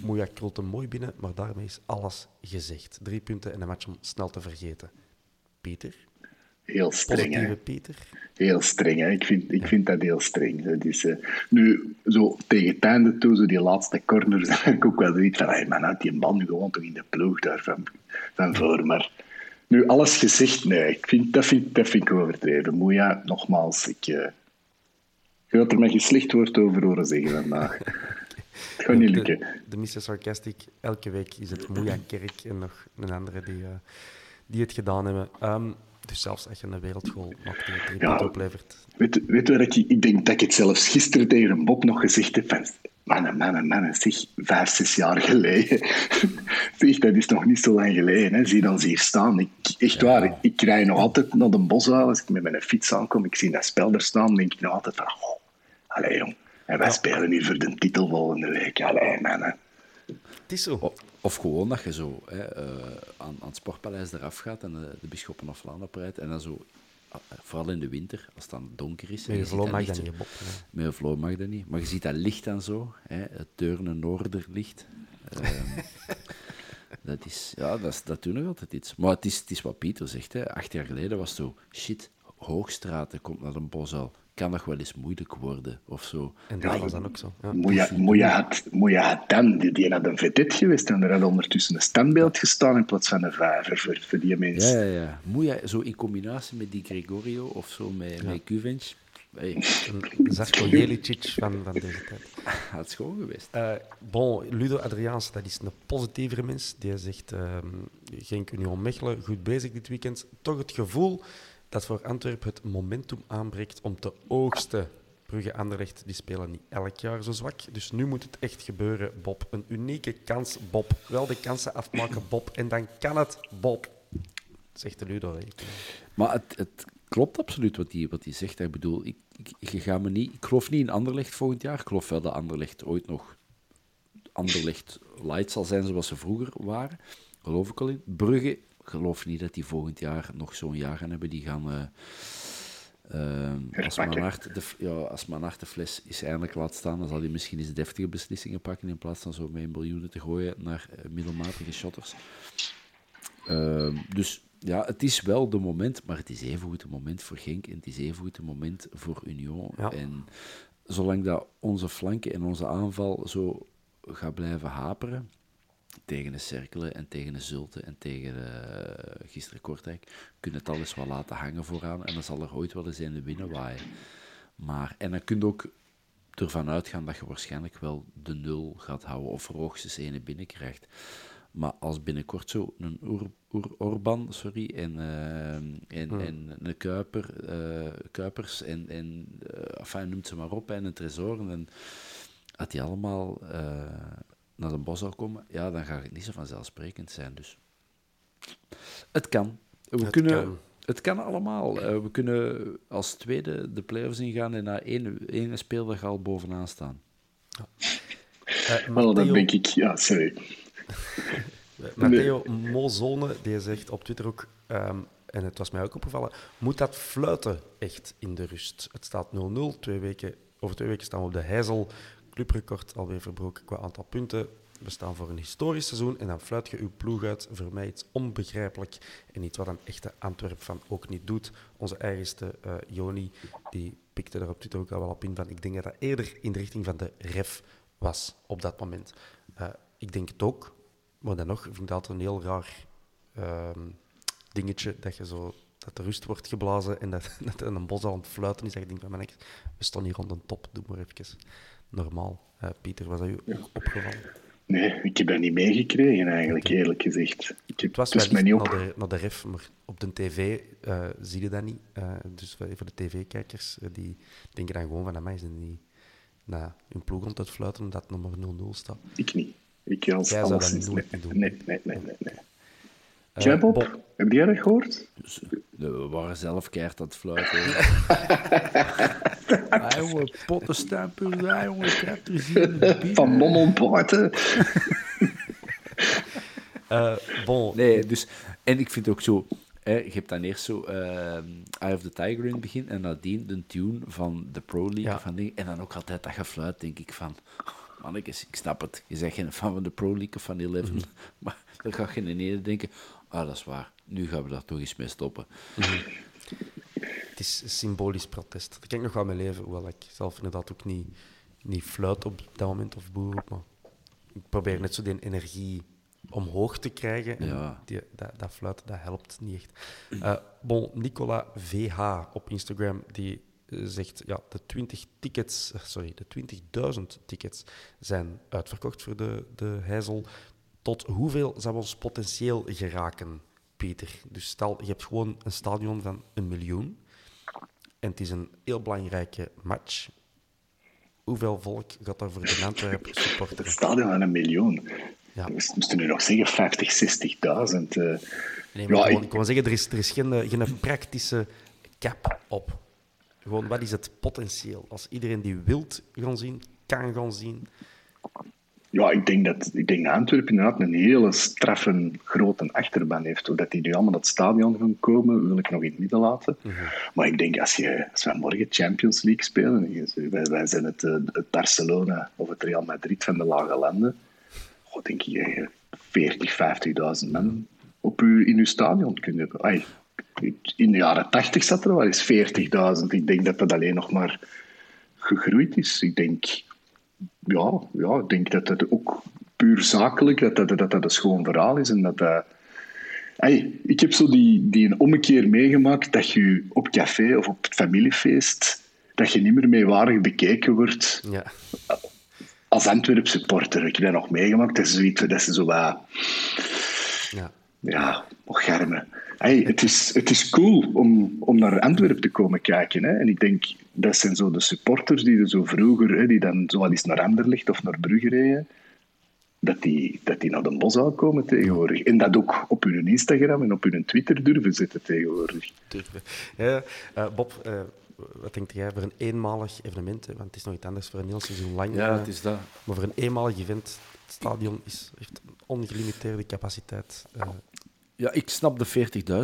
Moeja krult mooi binnen, maar daarmee is alles gezegd. Drie punten en een match om snel te vergeten. Pieter? Heel streng, hè? Pieter? Heel streng, hè? Ik, vind, ik vind dat heel streng. Dat is, uh, nu, zo tegen het einde toe, zo die laatste corners, *laughs* dan heb ik ook wel zoiets van, hey, man, had die man nu gewoon toch in de ploeg daar van, van voor. Maar nu, alles gezegd, nee, ik vind, dat, vind, dat vind ik overdreven. Moeja, nogmaals, ik... Uh, je had er slecht woord over horen zeggen vandaag. *laughs* Het gaat niet lukken. De, de Mr. Sarcastic, elke week is het Moeja Kerk en nog een andere die, uh, die het gedaan hebben. Um, dus zelfs als je een wereldschool maakt die drie ja, oplevert. Weet, weet je wat ik, ik denk dat ik het zelfs gisteren tegen een Bob nog gezegd heb van mannen, mannen, mannen, zeg, vijf, zes jaar geleden. *laughs* zeg, dat is nog niet zo lang geleden. Hè. Zie dan hier staan. Ik, echt ja. waar, ik, rij nog altijd naar de bosuil als ik met mijn fiets aankom. Ik zie dat spel er staan, denk ik nog altijd van, oh, allee jong. En wij ja. spelen nu voor de titel volgende week. Allee, mannen. Het is zo. Of, of gewoon dat je zo hè, uh, aan, aan het sportpaleis eraf gaat en de, de Bisschoppen of Laan oprijdt en dan zo, uh, vooral in de winter, als het dan donker is. Met je vloer mag dat niet, Bob. Met je vloer mag dat niet. Maar je ziet dat licht dan zo, hè, het Deurne Noorderlicht. Um, *laughs* dat is, ja, dat, is, dat doet nog altijd iets. Maar het is, het is wat Pieter zegt, hè. acht jaar geleden was het zo, shit, Hoogstraten komt naar een bosuil kan nog wel eens moeilijk worden of zo. En dat ja, was dan ook zo. Ja. Moeja had, had dan, die, die had een vedette geweest en er had ondertussen een standbeeld gestaan in plaats van een vijver voor, voor die mensen. Ja, ja, ja. Moeja, zo in combinatie met die Gregorio of zo met, ja. met Kuvenc. Hey. *laughs* Zarko Jelicic van, van deze tijd. Dat is gewoon geweest. Uh, bon, Ludo Adriaans, dat is een positievere mens. Die zegt, uh, Genk Union Mechelen, goed bezig dit weekend. Toch het gevoel dat voor Antwerpen het momentum aanbreekt om te oogsten. Brugge Anderlecht die spelen niet elk jaar zo zwak. Dus nu moet het echt gebeuren, Bob. Een unieke kans, Bob. Wel de kansen afmaken, Bob. En dan kan het, Bob. Zegt de Ludo. Maar het, het, klopt absoluut wat hij wat zegt. Ik bedoel, ik, ik, gaat me niet, ik geloof niet in Anderlecht volgend jaar. Ik geloof wel dat Anderlecht ooit nog Anderlecht light zal zijn zoals ze vroeger waren. Geloof ik al in. Brugge geloof niet dat die volgend jaar nog zo'n jaar gaan hebben. Die gaan... Uh, uh, als Manart de, ja, als de fles is eindelijk laat staan, dan zal hij misschien eens deftige beslissingen pakken in plaats van zo met een miljoenen te gooien naar uh, middelmatige shotters. Uh, dus ja, het is wel de moment, maar het is even goed een moment voor Genk en het is even goed een moment voor Union. Ja. En zolang dat onze flanken en onze aanval zo gaat blijven haperen, tegen de Cerkelen en tegen de Zulte en tegen uh, gisteren Kortrijk, kunnen het alles wel laten hangen vooraan en dan zal er ooit wel eens een winnen waaien. Maar, en dan kun je ook ervan uitgaan dat je waarschijnlijk wel de nul gaat houden of er hoogstens ene binnenkrijgt. Maar als binnenkort zo een Oer, Oer Orban sorry, en, uh, en, hmm. en een Kuiper, uh, Kuipers en, en uh, enfin, noemt ze maar op, en een Tresor, en als die allemaal naar de bos zou komen, ja, dan gaat het niet zo vanzelfsprekend zijn. Dus het kan. We het kunnen... Kan. Het kan allemaal. we kunnen als tweede de playoffs ingaan en na één, één speeldag al bovenaan staan. Ja. Uh, Wel, dat denk ik, ja, sorry. *laughs* Matteo Mozone, die zegt op Twitter ook, ehm, en het was mij ook opgevallen, moet dat fluiten echt in de rust? Het staat 0-0, twee weken, over twee weken staan we op de Heizel. Clubrecord alweer verbroken qua aantal punten. We staan voor een historisch seizoen en dan fluit je uw ploeg uit. Voor mij iets onbegrijpelijk en iets wat een echte Antwerp van ook niet doet. Onze eigenste uh, Joni, die pikte er op Twitter ook al wel op in van ik denk dat dat eerder in de richting van de ref was op dat moment. Uh, ik denk het ook, maar dan nog vind ik dat een heel raar ehm, dingetje dat je zo dat de rust wordt geblazen en dat, *laughs* dat een bos aan het fluiten is. Je denkt, man, we staan hier rond een top, doe maar even normaal. Uh, Pieter, was dat ook opgevallen? Nee, ik heb dat niet meegekregen eigenlijk, eerlijk gezegd. Ik heb, het was dus wel niet op. Naar, de, naar de ref, maar op de tv uh, zie je dat niet. Uh, dus voor de tv-kijkers, die denken dan gewoon van, mij zijn die na hun ploeg rond het fluiten omdat het nummer 0-0 staat. Ik niet. Ik als Jij zou dat niet doen. Nee, nee, nee, nee. nee. Uh, jij, Bob? Heb jij dat gehoord? Dus, we waren zelf keihard aan het fluiten. ah, *laughs* jongen, pottenstempels, ah, jongen, ik heb er zin Van mommelpoorten. uh, *laughs* bon. Nee, dus... En ik vind ook zo... Hè, je hebt dan eerst zo uh, Eye of the Tiger in het begin en nadien de tune van de Pro League. Ja. Van die, en dan ook altijd dat gefluit, denk ik van mannetjes, ik snap het. Je zegt geen fan van de Pro League of van 11, mm *laughs* maar dan ga je in ene denken, ah, dat is waar, nu gaan we daar toch eens mee stoppen. Het is symbolisch protest. Dat kan ik nog wel mijn leven, hoewel ik zelf inderdaad ook niet, niet fluit op dat moment of boer maar ik probeer net zo die energie omhoog te krijgen. En ja. die, dat, dat fluiten, dat helpt niet echt. Uh, bon, Nicola VH op Instagram, die zegt ja, de 20 tickets, sorry, de 20.000 tickets zijn uitverkocht voor de, de Heizel. Tot hoeveel zou ons potentieel geraken, Peter? Dus stel, je hebt gewoon een stadion van een miljoen en het is een heel belangrijke match. Hoeveel volk gaat daar voor de Antwerpen *laughs* supporteren? Een stadion van een miljoen. Ja. We moesten nu nog zeggen 50, 60.000. Uh. Nee, ja, ik kan zeggen, er is, er is geen, geen praktische cap op. Gewoon, wat is het potentieel? Als iedereen die wilt gaan zien, kan gaan zien. Ja, ik denk dat, ik denk dat Antwerpen inderdaad een hele straffe grote achterban heeft. Doordat die nu allemaal naar het stadion gaan komen, wil ik nog in het midden laten. Maar ik denk, als, je, als wij morgen Champions League spelen, wij, wij zijn het, eh, het, Barcelona of het Real Madrid van de lage landen, oh, denk je 40, 50.000 man op u, in uw stadion kunnen hebben in de jaren 80 zat er wel eens 40.000. Ik denk dat dat alleen nog maar gegroeid is. Ik denk, ja, ja, ik denk dat het ook puur zakelijk, dat dat, dat, dat een schoon verhaal is. En dat dat, hey, ik heb zo die, die een ommekeer meegemaakt dat je op café of op het familiefeest, dat je niet meer meewarig bekeken wordt. Ja. Als Antwerp supporter. Ik heb dat nog meegemaakt. Dat is zoiets dat ze zo wat... Ja. Ja, germen hey, het, is, het is cool om, om naar Antwerpen te komen kijken. Hè. En ik denk, dat zijn zo de supporters die er zo vroeger, hè, die dan zo eens naar Anderlecht of naar Brugge reden, dat die, dat die naar de bos zou komen tegenwoordig. En dat ook op hun Instagram en op hun Twitter durven zetten tegenwoordig. Durven. Ja, uh, Bob, uh, wat denk jij voor een eenmalig evenement? Hè? Want het is nog iets anders voor een heel seizoen lang. Ja, het is dat. Maar voor een eenmalig event, het stadion is, heeft ongelimiteerde capaciteit. Uh, ja, ik snap de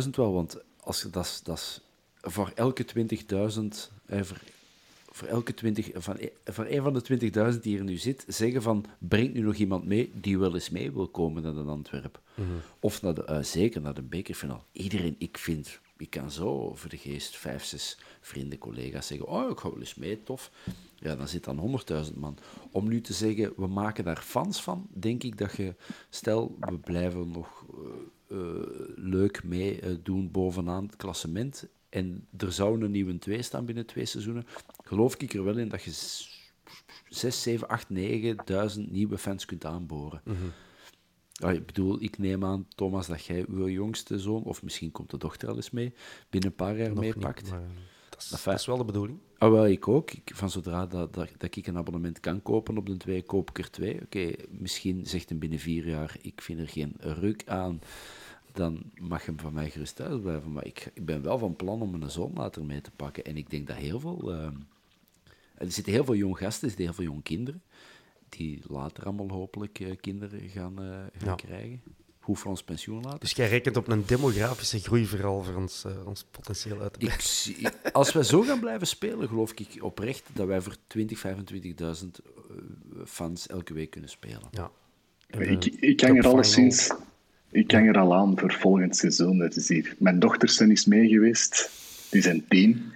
40.000 wel, want als, dat, is, dat is voor elke 20.000, eh, voor, voor, elke 20, van, e, voor een van de 20.000 die er nu zit, zeggen van, breng nu nog iemand mee die wel eens mee wil komen naar de Antwerp. Mhm. Of naar de, uh, zeker naar de bekerfinale. Iedereen, ik vind ik kan zo voor de geest vijf, zes vrienden, collega's zeggen: Oh, ik ga wel eens mee, tof. Ja, dan zit dan 100.000 man. Om nu te zeggen, we maken daar fans van, denk ik dat je, stel, we blijven nog uh, uh, leuk meedoen bovenaan het klassement en er zou een nieuwe 2 staan binnen twee seizoenen, geloof ik er wel in dat je 6, 7, 8, 9.000 nieuwe fans kunt aanboren. Mhm. Ja, ik bedoel, ik neem aan, Thomas, dat jij uw jongste zoon, of misschien komt de dochter al eens mee, binnen een paar jaar Nog meepakt. niet, maar dat, is, Enfin, dat is wel de bedoeling. Ah, wel, ik ook. Ik, van zodra dat, dat, dat ik een abonnement kan kopen op de twee, koop ik er twee. Oké, misschien zegt hem binnen vier jaar, ik vind er geen ruk aan, dan mag hem van mij gerust thuis blijven. Maar ik, ik ben wel van plan om een zoon later mee te pakken. En ik denk dat heel veel... eh, er zitten heel veel jong gasten, er zitten heel veel jong kinderen, die later allemaal hopelijk eh, kinderen gaan, eh, gaan Ja. krijgen. Hoe voor ons pensioen laten. Dus jij rekent op een demografische groei vooral voor ons, eh, ons potentieel uit te. Ik zie, als wij zo gaan blijven spelen, geloof ik oprecht dat wij voor 20, 25.000 eh, fans elke week kunnen spelen. Ja. Ik, ik hang er alleszins... Ik hang er al aan voor volgend seizoen. Het is hier. Mijn dochters zijn eens mee geweest. Die zijn tien.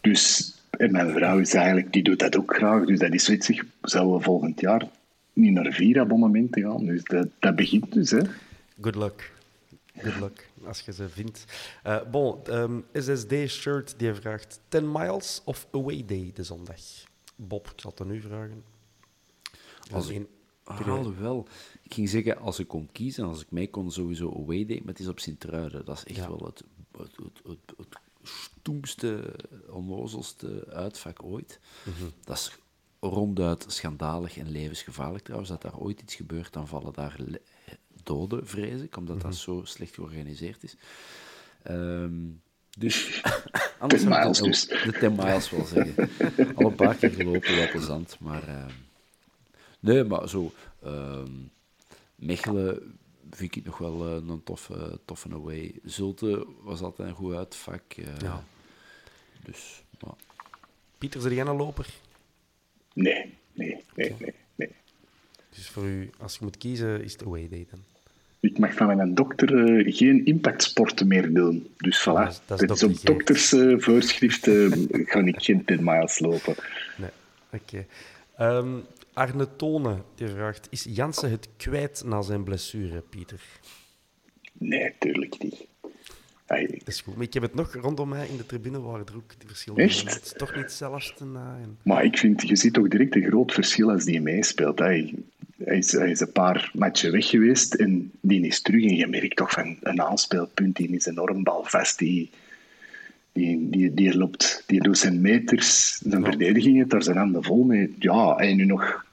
Dus... En mijn vrouw is eigenlijk... Die doet dat ook graag. Dus dat is zoiets... Zouden we volgend jaar niet naar vier abonnementen gaan? Dus dat, dat begint dus, hè. Good luck. Good luck, als je ze vindt. Eh bon, ehm, SSD-shirt die vraagt 10 miles of away day de zondag? Bob, ik zal het aan u vragen. Als ik, alhoewel, ik ging zeggen, als ik kon kiezen, als ik mij kon, sowieso away day, maar het is op Sint-Truiden. Dat is echt Ja. wel het, het, het, het, het stoemste, onnozelste uitvak ooit. Mhm. Dat is ronduit schandalig en levensgevaarlijk trouwens. Dat daar ooit iets gebeurt, dan vallen daar doden, vrees ik, omdat Mhm. dat zo slecht georganiseerd is. Ehm, dus... *laughs* anders 10 zou ik miles dan- dus. De 10 miles wel zeggen. *laughs* Al een paar keer gelopen, wel plezant, maar... ehm, Nee, maar zo. ehm, Mechelen vind ik nog wel eh, een toffe, toffe away. Zulte was altijd een goed uitvak. eh, Ja. Dus, ja. Pieter, is jij een loper? Nee, nee, nee, nee, nee. Dus voor u, als je moet kiezen, is het away day dan. Ik mag van mijn dokter eh, geen impactsporten meer doen. Dus voilà, dat is- dat is G. doktersvoorschriften *laughs* ga ik geen 10 miles lopen. Nee, oké. Ehm, Arne Tone die vraagt: Is Jansen het kwijt na zijn blessure, Pieter? Nee, tuurlijk niet. Dat is goed. Maar ik heb het nog rondom mij in de tribune waren er ook die verschillende. Echt? Het is toch niet hetzelfde na. En... Maar ik vind, je ziet toch direct een groot verschil als die meespeelt. Hij, hij, is, hij is een paar matchen weg geweest en die is terug. En je merkt toch van een aanspeelpunt, die is enorm balvast. Die, die, die, die, loopt, die doet zijn meters, zijn verdediging heeft daar zijn handen vol mee. Ja, en nu nog...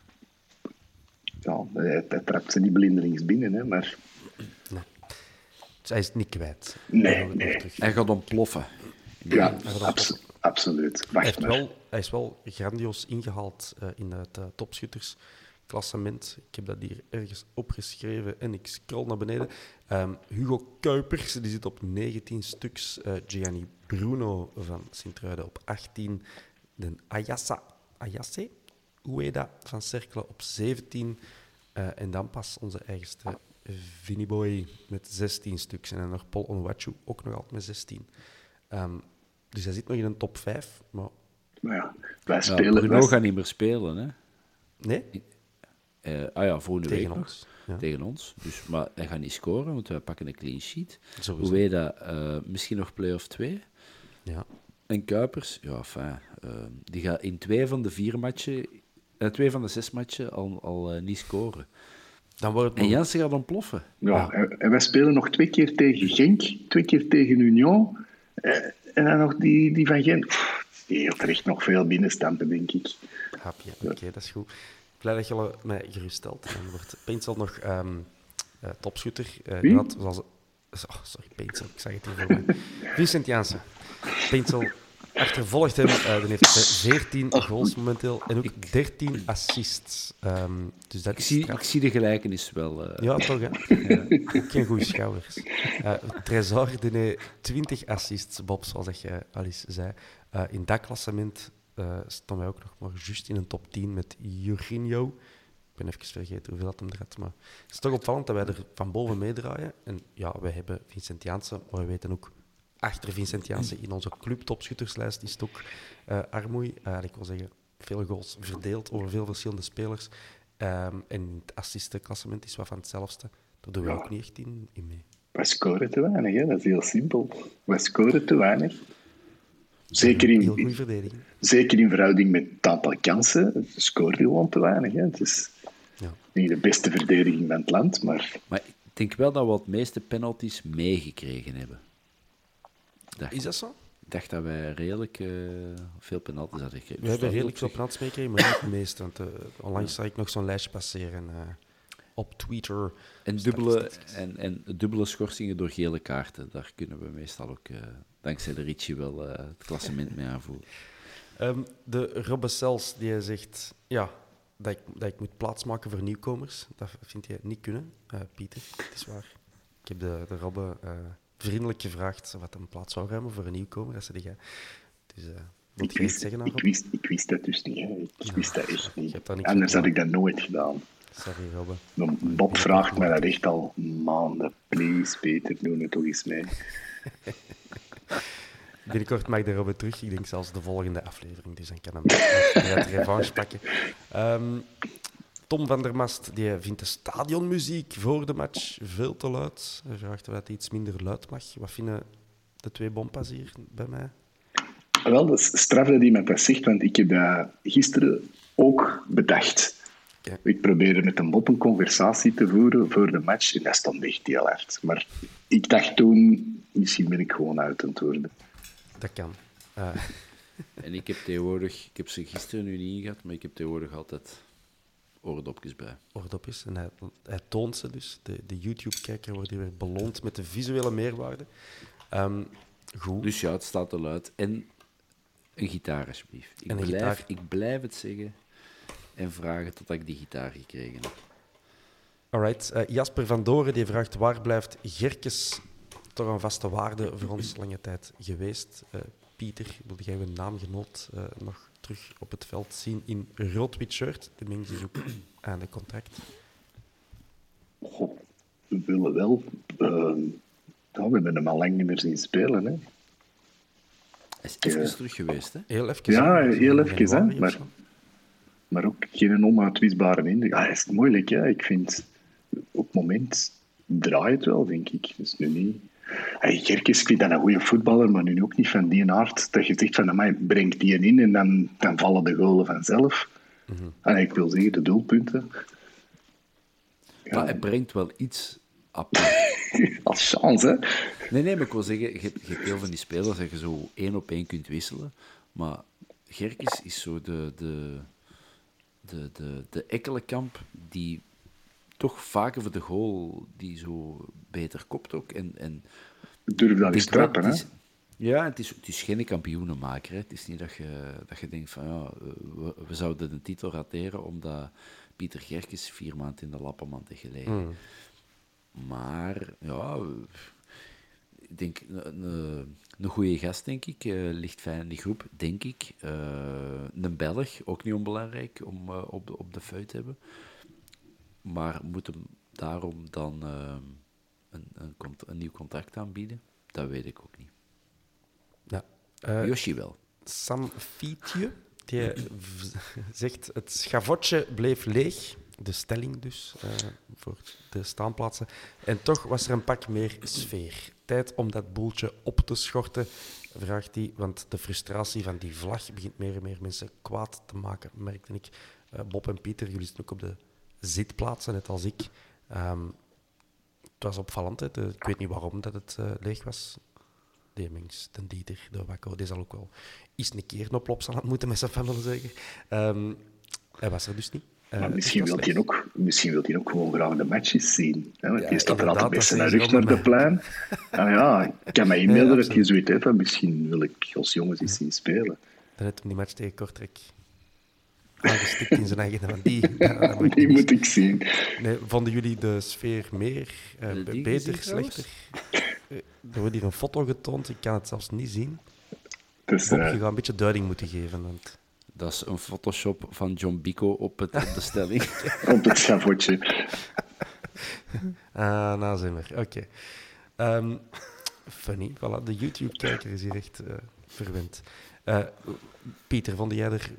Ja, hij, hij trapt ze niet blindelings binnen, hè, maar... Dus hij is het niet kwijt. Nee, Hij nee. Hij gaat ontploffen. Ja, gaat absoluut. Hij, Wacht heeft maar. wel, hij is wel grandioos ingehaald eh, in het uh, topschuttersklassement. Ik heb dat hier ergens opgeschreven en ik scroll naar beneden. Ehm, Hugo Kuipers die zit op 19 stuks. eh, Gianni Bruno van Sint-Truiden op 18. De Ayasa, Ayase Ueda van Cerkelen op 17. Eh, en dan pas onze eigenste Vinny Boy met 16 stuks. En dan nog Paul Onwachu ook nog altijd met 16. Ehm, dus hij zit nog in een top 5, maar Maar ja, wij Ja, spelen... Bruno wij- gaat niet meer spelen, hè. nee, Eh, ah ja, volgende tegen week nog. ons. Ja. Tegen ons. Dus, maar hij gaat niet scoren, want wij pakken een clean sheet. Sowieso. Hoe weet dat? eh, misschien nog play-off 2. Ja. En Kuipers, ja, enfin, eh, die gaat in twee van de vier matchen, eh, twee van de zes matchen al, al niet scoren. Dan wordt het En nog- Jansen gaat ontploffen. Ja, en en wij spelen nog twee keer tegen Genk, twee keer tegen Union. Eh, En dan nog die, die van. Pff, Die heeft er echt nog veel binnenstampen, denk ik. Hapje, oké, dat is goed. Blij dat je mij geruststelt. Dan wordt Paintsel nog ehm, eh, topschutter. Eh, Wie? inderdaad, zoals, oh, sorry, Paintsel, ik zag het hier voor mij. Vincent. Paintsel achtervolgt hem. eh dan heeft hij 14 goals momenteel en ook 13 assists. Ehm, dus dat Ik zie, ik zie de gelijkenis wel. eh. Ja, toch, hè? Geen goede schouders. Eh Trezor die heeft 20 assists, Bob, zoals dat je Alice zei. Eh, in dat klassement eh stonden wij ook nog maar juist in een top 10 met Jorginho. Ik ben even vergeten hoeveel dat hem er had. Maar het is toch opvallend dat wij er van boven meedraaien. En ja, wij hebben Vincent Janssen, maar we weten ook achter Vincent Janssen in onze clubtopschutterslijst is het ook uh, Armoei. Uh, ik wil zeggen, veel goals verdeeld over veel verschillende spelers. Um, en het assistenklassement is wat van hetzelfde. Daar doen we ook niet echt in, in mee. We scoren te weinig, hè? dat is heel simpel. We scoren te weinig. Zeker in, heel goede verdediging. Zeker in verhouding met het aantal kansen scoren we gewoon te weinig. Hè? Het is ja. niet de beste verdediging van het land, maar... Maar ik denk wel dat we het meeste penalties meegekregen hebben. Dacht is dat zo? Ik dacht dat wij redelijk uh, veel penalties hadden gekregen. We hebben redelijk veel penalties meegekregen, maar niet het meeste. Want uh, onlangs zag ik nog zo'n lijstje passeren uh, op Twitter. En dubbele, en, en dubbele schorsingen door gele kaarten, daar kunnen we meestal ook, dankzij de Ritchie, wel het klassement mee aanvoeren. Um, de Robbe Sels, die zegt ja, dat, ik, dat ik moet plaatsmaken voor nieuwkomers. Dat vind je niet kunnen, Pieter. Het is waar. Ik heb de, de Robbe vriendelijk gevraagd wat een plaats zou ruimen voor een nieuwkomer. Dat ze Dus, uh, ik, wist, zeggen ik, wist, ik wist dat dus niet. Hè. Ik wist dat echt niet. Anders had ik dat nooit gedaan. Sorry, Robbe. Bob vraagt mij dat echt al maanden. Please, Peter, doe het toch eens mee. *laughs* *laughs* Binnenkort mag de Robbe terug. Ik denk zelfs de volgende aflevering. Dus dan kan hem de revanche pakken. Um, Tom van der Mast die vindt de stadionmuziek voor de match veel te luid. Hij vraagt of het iets minder luid mag. Wat vinden de twee bompas hier bij mij? Wel, dat is straf dat iemand dat zegt, want ik heb dat gisteren ook bedacht. Ik probeerde met een bot een conversatie te voeren voor de match en dat stond echt heel hard. Maar ik dacht toen, misschien ben ik gewoon uit aan het worden. Dat kan. Uh. *laughs* En ik heb tegenwoordig, ik heb ze gisteren nu niet gehad, maar ik heb tegenwoordig altijd oordopjes bij. Oordopjes. En hij, hij toont ze dus. De, de YouTube-kijker wordt hier weer beloond met de visuele meerwaarde. Um, goed. Dus ja, het staat te luid. En een gitaar, alsjeblieft. Ik, en een blijf, gitaar. ik blijf het zeggen en vragen tot ik die gitaar gekregen heb. Alright. Uh, Jasper van Doren die vraagt waar blijft Gerkes toch een vaste waarde voor ons lange tijd geweest. Uh, Pieter, wilde jij een naamgenoot uh, nog terug op het veld zien in rood-wit shirt. De Mings is ook *clears throat* aan de contract. Goh, we willen wel. Uh, we hebben hem al lang niet meer zien spelen. Hè. Hij is even uh, terug geweest, hè? Heel even. Ja, heel even, hè. Maar, maar ook geen onuitwisbare indruk. Ah, is moeilijk, hè. Ik vind... Op het moment draait het wel, denk ik. Dus nu niet Hey, Gerkes, ik vind dat een goede voetballer, maar nu ook niet van die aard dat je zegt van, mij brengt die in en dan, dan vallen de golen vanzelf. Mm -hmm. ik wil zeggen, de doelpunten. Ja. Maar hij brengt wel iets apart. *laughs* Als chance, hè? Nee, nee, maar ik wil zeggen, je hebt, je hebt heel van die spelers dat je zo één op één kunt wisselen, maar Gerkes is zo de, de, de, de, de ekkelenkamp die toch vaker voor de goal die zo beter kopt ook. En, en Durf dat eens trappen, hè? Ja, het is, het is geen kampioenenmaker. Hè. Het is niet dat je, dat je denkt van ja, we, we zouden de titel rateren omdat Pieter Gerkes vier maanden in de lappenmand heeft gelegen. Mm. Maar ja, denk een, een goede gast, denk ik. Uh, ligt fijn in die groep, denk ik. Uh, een Belg, ook niet onbelangrijk om op, de, op de feit te hebben. Maar moet hem daarom dan een, een, een, nieuw contract aanbieden? Dat weet ik ook niet. Ja. Yoshi wel. Sam Fietje, die zegt het schavotje bleef leeg. De stelling dus, uh, voor de staanplaatsen. En toch was er een pak meer sfeer. Om dat boeltje op te schorten, vraagt hij. Want de frustratie van die vlag begint meer en meer mensen kwaad te maken, merkte ik. Uh, Bob en Pieter, jullie zitten ook op de zitplaatsen, net als ik. Um, het was opvallend. Hè. Ik weet niet waarom dat het uh, leeg was. Demings, Den Dieter, de Wakko, die zal ook wel eens een keer op Plopsaland moeten met zijn familie zeggen. Um, hij was er dus niet. Uh, maar misschien wil, hij ook, misschien wil hij ook gewoon graag de matches zien. Hè? Want ja, staat er altijd best naar rug naar de plein. en *laughs* ja, ik kan mij inbeelden ja, dat je zoiets hebt van misschien wil ik als jongens eens zien spelen. Dan heb je die match tegen Kortrek aangestikt in zijn eigen *laughs* van die. die moet ik zien. Nee, vonden jullie de sfeer meer, uh, beter, slechter? Eh, er wordt hier een foto getoond, ik kan het zelfs niet zien. Dus, Bob, uh, je gaat een beetje duiding moeten geven. Want... Dat is een Photoshop van John Bico op, het, op de stelling. *laughs* op het schavotje. *laughs* ah, nou zijn we. Oké. Okay. Um, Funny, voilà. De YouTube-kijker is hier echt uh, verwend. Uh, Pieter, vond jij er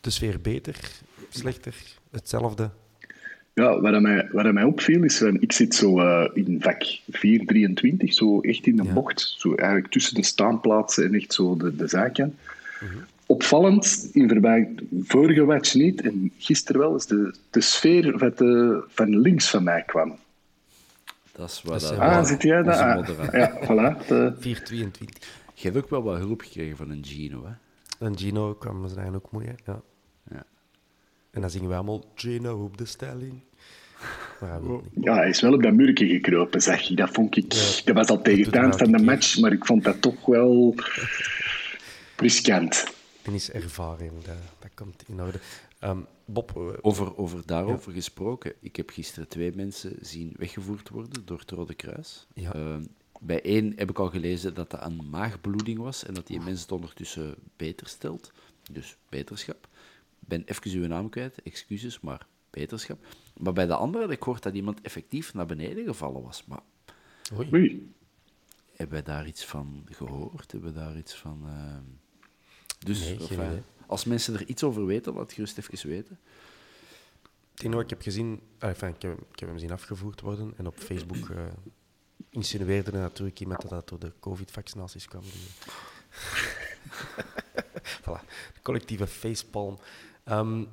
de sfeer beter, slechter, hetzelfde? Ja, wat mij, wat mij opviel is, ik zit zo uh, in vak 423, zo echt in de bocht, zo eigenlijk tussen de staanplaatsen en echt zo de, de zaken. Uh mhm. Opvallend, in verband vorige match niet, en gisteren wel, is de, de sfeer wat de, van links van mij kwam. Dat is wat... Dat ah, zit jij daar? Ah, ja, voilà. De... 422. Je hebt ook wel wat hulp gekregen van een Gino, hè? Een Gino kwam ze eigenlijk ook mooi, hè? Ja. ja. En dan zingen we allemaal Gino op de stelling. *laughs* Ja, hij is wel op dat muurtje gekropen, zeg je. Dat vond ik... Ja, dat was al tegen het eind van de match, maar ik vond dat toch wel *laughs* riskant. En is ervaring, dat, dat komt in orde. Um, Bob, uh, over, over daarover ja. gesproken. Ik heb gisteren twee mensen zien weggevoerd worden door het Rode Kruis. Ja. Uh, bij één heb ik al gelezen dat dat een maagbloeding was en dat die mensen het ondertussen beter stelt. Dus beterschap. Ik ben even uw naam kwijt, excuses, maar beterschap. Maar bij de andere had ik gehoord dat iemand effectief naar beneden gevallen was. Maar Oei. hebben wij daar iets van gehoord? Hebben we daar iets van... Uh... Dus nee, enfin, als mensen er iets over weten, laat gerust even weten. Het enige wat ik heb gezien, enfin, ik, heb, ik heb hem zien afgevoerd worden en op Facebook uh, insinueerde natuurlijk iemand dat dat door de COVID-vaccinaties kwam. Dus, *laughs* voilà, de collectieve facepalm. Um,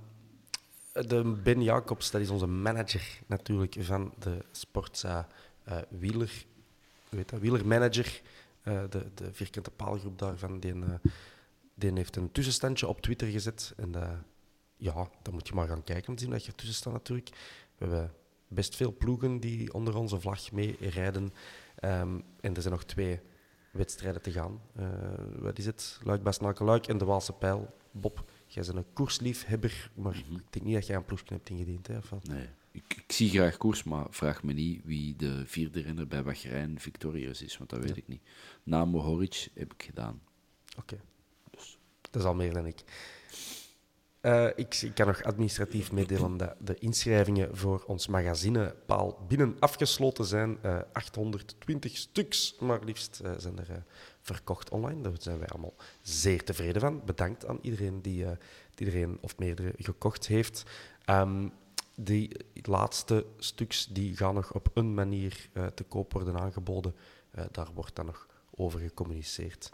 de Ben Jacobs, dat is onze manager natuurlijk van de Sportza uh, Wieler, weet dat, Wielermanager, uh, de, de vierkante paalgroep daarvan, die, uh, die heeft een tussenstandje op Twitter gezet. En ja, dan moet je maar gaan kijken om te zien dat je ertussen staat natuurlijk. We hebben best veel ploegen die onder onze vlag mee rijden. Um, en er zijn nog twee wedstrijden te gaan. wat is het? Luik, Luik en de Waalse Pijl. Bob, Jij bent een koersliefhebber, maar mm -hmm. ik denk niet dat jij een ploegje hebt ingediend. Hè, of nee, ik, ik, zie graag koers, maar vraag me niet wie de vierde renner bij Bahrein victorieus is, want dat weet ja. ik niet. Na Mohoric heb ik gedaan. Oké. Okay. Dat is al meer dan ik. Uh, ik, ik, kan nog administratief meedelen dat de inschrijvingen voor ons magazine Paal binnen afgesloten zijn. Uh, 820 stuks, maar liefst uh, zijn er verkocht online. Daar zijn wij allemaal zeer tevreden van. Bedankt aan iedereen die, die iedereen of meerdere gekocht heeft. Um, die laatste stuks die gaan nog op een manier te koop worden aangeboden. Daar wordt dan nog over gecommuniceerd.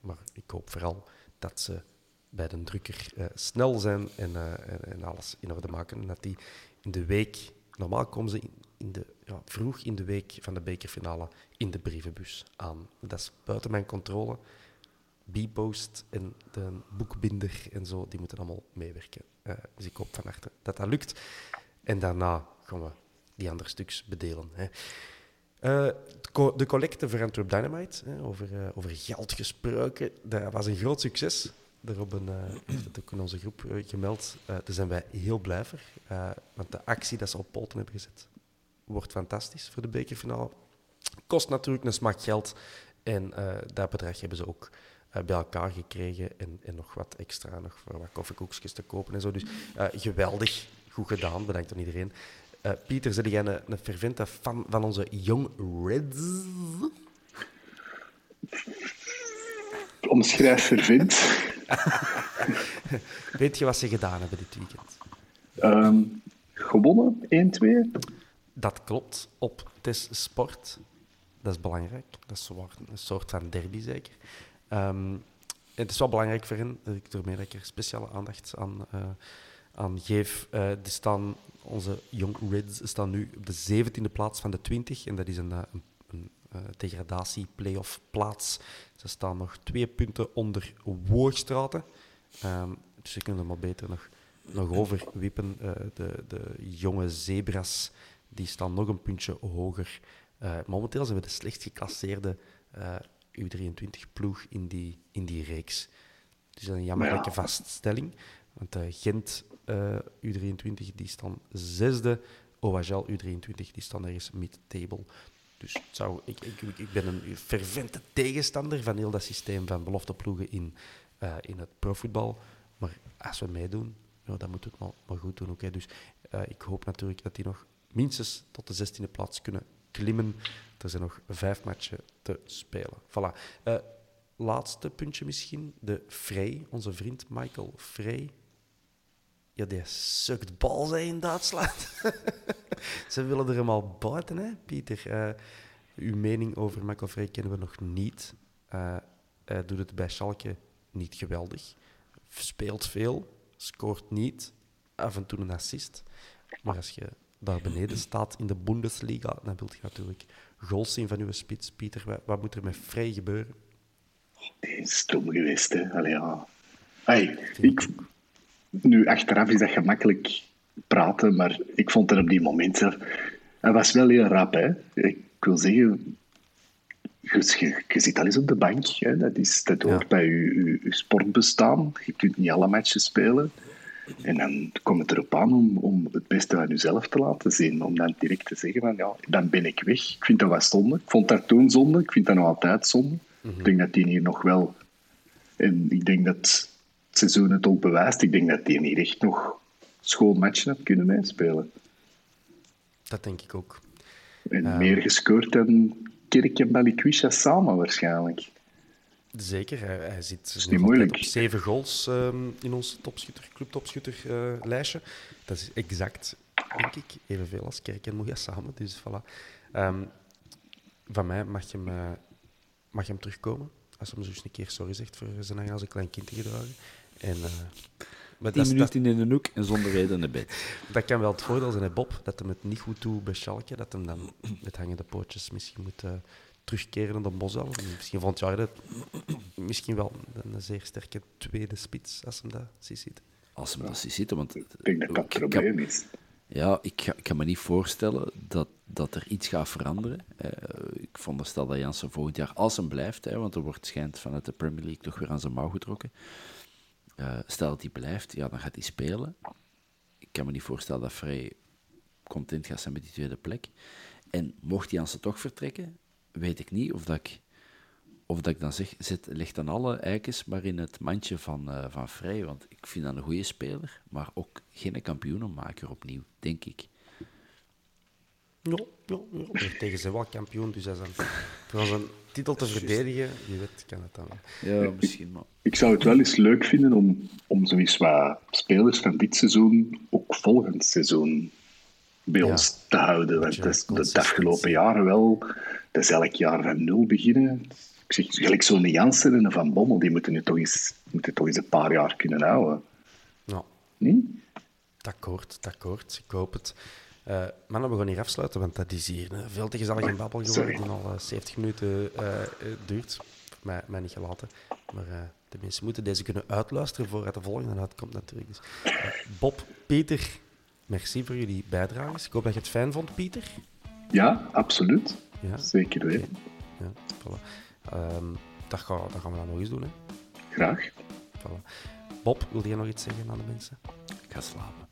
maar ik hoop vooral dat ze bij de drukker snel zijn en, en, en, alles in orde maken. En dat die in de week, normaal komen ze in, in de, ja, vroeg in de week van de bekerfinale in de brievenbus aan. Dat is buiten mijn controle. B-post en de boekbinder en zo, die moeten allemaal meewerken. Uh, dus ik hoop van harte dat dat lukt. En daarna gaan we die andere stuks bedelen. Hè. Uh, de collecte voor Antwerp Dynamite, hè, over, uh, over dat was een groot succes. Daarop een, heeft het ook in onze groep gemeld. daar zijn wij heel blij voor. want de actie dat ze op poten hebben gezet, wordt fantastisch voor de bekerfinale. Kost natuurlijk een smak geld. En dat bedrag hebben ze ook bij elkaar gekregen. En, en, nog wat extra, nog voor wat koffiekoekjes te kopen en zo. Dus geweldig, goed gedaan. Bedankt aan iedereen. Pieter, zit jij een, een fervente fan van onze Young Reds? Omschrijf vervent. *laughs* Weet je wat ze gedaan hebben dit weekend? Um, gewonnen, 1-2. Dat klopt, op Test Sport. Dat is belangrijk. Dat is een soort van derby, zeker. Um, het is wel belangrijk voor hen, dat ik ermee dat ik er speciale aandacht aan, uh, aan geef. Uh, staan, onze Young Reds staan nu op de 17e plaats van de 20. En dat is een, een, een uh, degradatie-playoff plaats. Ze staan nog twee punten onder Woogstraten. Um, dus ze kunnen er maar beter nog, nog overwippen. de, de jonge zebras die staan nog een puntje hoger. Uh, momenteel zijn we de slecht geclasseerde uh, U23-ploeg in die, in die reeks. Dus dat is een jammerlijke ja. vaststelling. Want Gent U23 die staan zesde, OHL U23 die staan ergens mid-table. Dus zou, ik, ik, ik ben een fervente tegenstander van heel dat systeem van belofteploegen in, in het profvoetbal. Maar als we meedoen, ja, dan moeten we het maar, maar goed doen. Dus ik hoop natuurlijk dat die nog minstens tot de 16e plaats kunnen klimmen. Er zijn nog vijf matchen te spelen. Voilà. Eh, laatste puntje misschien. De Frey, onze vriend Michael Frey. Ja, die sukt bal zijn in Duitsland. *laughs* Ze willen er hem al buiten, hè, Pieter? Uh, uw mening over Frey kennen we nog niet. Uh, hij doet het bij Schalke niet geweldig. Speelt veel, scoort niet. Af en toe een assist. Maar als je daar beneden staat in de Bundesliga, dan wil je natuurlijk goals zien van uw spits. Pieter, wat, wat moet er met Frey gebeuren? Die is stom geweest, hè. Allee, ja. Hey, ik, nu, achteraf is dat gemakkelijk praten, maar ik vond het op die moment zelf... Hij was wel heel rap, hè. Ik wil zeggen... Je, je, zit al eens op de bank. Hè. Dat, is, dat hoort bij je, je, sportbestaan. Je kunt niet alle matches spelen. En dan komt het erop aan om, om het beste van jezelf te laten zien. Om dan direct te zeggen van, ja, dan ben ik weg. Ik vind dat wel zonde. Ik vond dat toen zonde. Ik vind dat nog altijd zonde. Mhm. Ik denk dat die hier nog wel... En ik denk dat het seizoen het ook bewijst. Ik denk dat die niet echt nog schoon matchen had kunnen meespelen. Dat denk ik ook. En ehm, meer gescoord dan Kirk en Balikwisha samen waarschijnlijk. Zeker, hij, hij zit is niet moeilijk. op zeven goals um, in ons topschutter, clubtopschutter uh, lijstje. Dat is exact, denk ik, evenveel als Kerk en Moeja samen. Dus voilà. Um, van mij mag je, hem, uh, mag je hem terugkomen. Als hij hem zo eens een keer sorry zegt voor zijn eigen als een klein kind te gedragen. En, uh, maar Tien minuten in de hoek en zonder reden naar bed. *laughs* Dat kan wel het voordeel zijn, Bob, dat hem het niet goed doet bij Schalke. Dat hem dan met hangende pootjes misschien moet terugkeren naar de Bosel. Misschien vond jij dat misschien wel een, zeer sterke tweede spits, als hem dat ziet Als hem dat ziet want... Ik denk dat dat het probleem is. Ja, ik, kan me niet voorstellen dat, dat er iets gaat veranderen. Uh, ik stel dat Jansen volgend jaar, als hem blijft, hè, want er wordt schijnt vanuit de Premier League toch weer aan zijn mouw getrokken. Uh, stel dat hij blijft, ja, dan gaat hij spelen. Ik kan me niet voorstellen dat Frey content gaat zijn met die tweede plek. En mocht Jansen toch vertrekken, weet ik niet of dat ik, of dat ik dan zeg, zet, leg dan alle eikens maar in het mandje van, uh, van Vrij. Want ik vind dat een goede speler, maar ook geen kampioenenmaker opnieuw, denk ik. Ja, ja, ja. tegen zijn wel kampioen, dus als een, voor zijn titel te verdedigen, je weet, kan het dan. Ja, misschien, maar... Ik zou het wel eens leuk vinden om, om zoiets wat spelers van dit seizoen ook volgend seizoen bij ons te houden. Want dat is de afgelopen jaren wel, dat is elk jaar van nul beginnen. Ik zeg, gelijk zo'n Jansen en een Van Bommel, die moeten nu toch eens, moeten toch eens een paar jaar kunnen houden. Ja. Nee? Akkoord, akkoord. Ik hoop het. Uh, mannen, we gaan hier afsluiten, want dat is hier een veel te gezellige babbel geworden die al 70 eh, minuten uh, duurt. Mij, mij niet gelaten. Maar de mensen moeten deze kunnen uitluisteren voordat de volgende uitkomt natuurlijk. Dus, Bob, Peter, Merci voor jullie bijdrages. Ik hoop dat je het fijn vond, Pieter. Ja, absoluut. Ja? Zeker weten. Ja, voilà. um, dat, gaan, dat, gaan we dan nog eens doen. Hè? Graag. Voilà. Bob, wil jij nog iets zeggen aan de mensen? Ik ga slapen.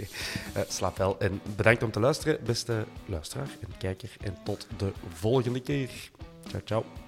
Eh, slaap wel. En bedankt om te luisteren, beste luisteraar en kijker. En tot de volgende keer. Ciao, ciao.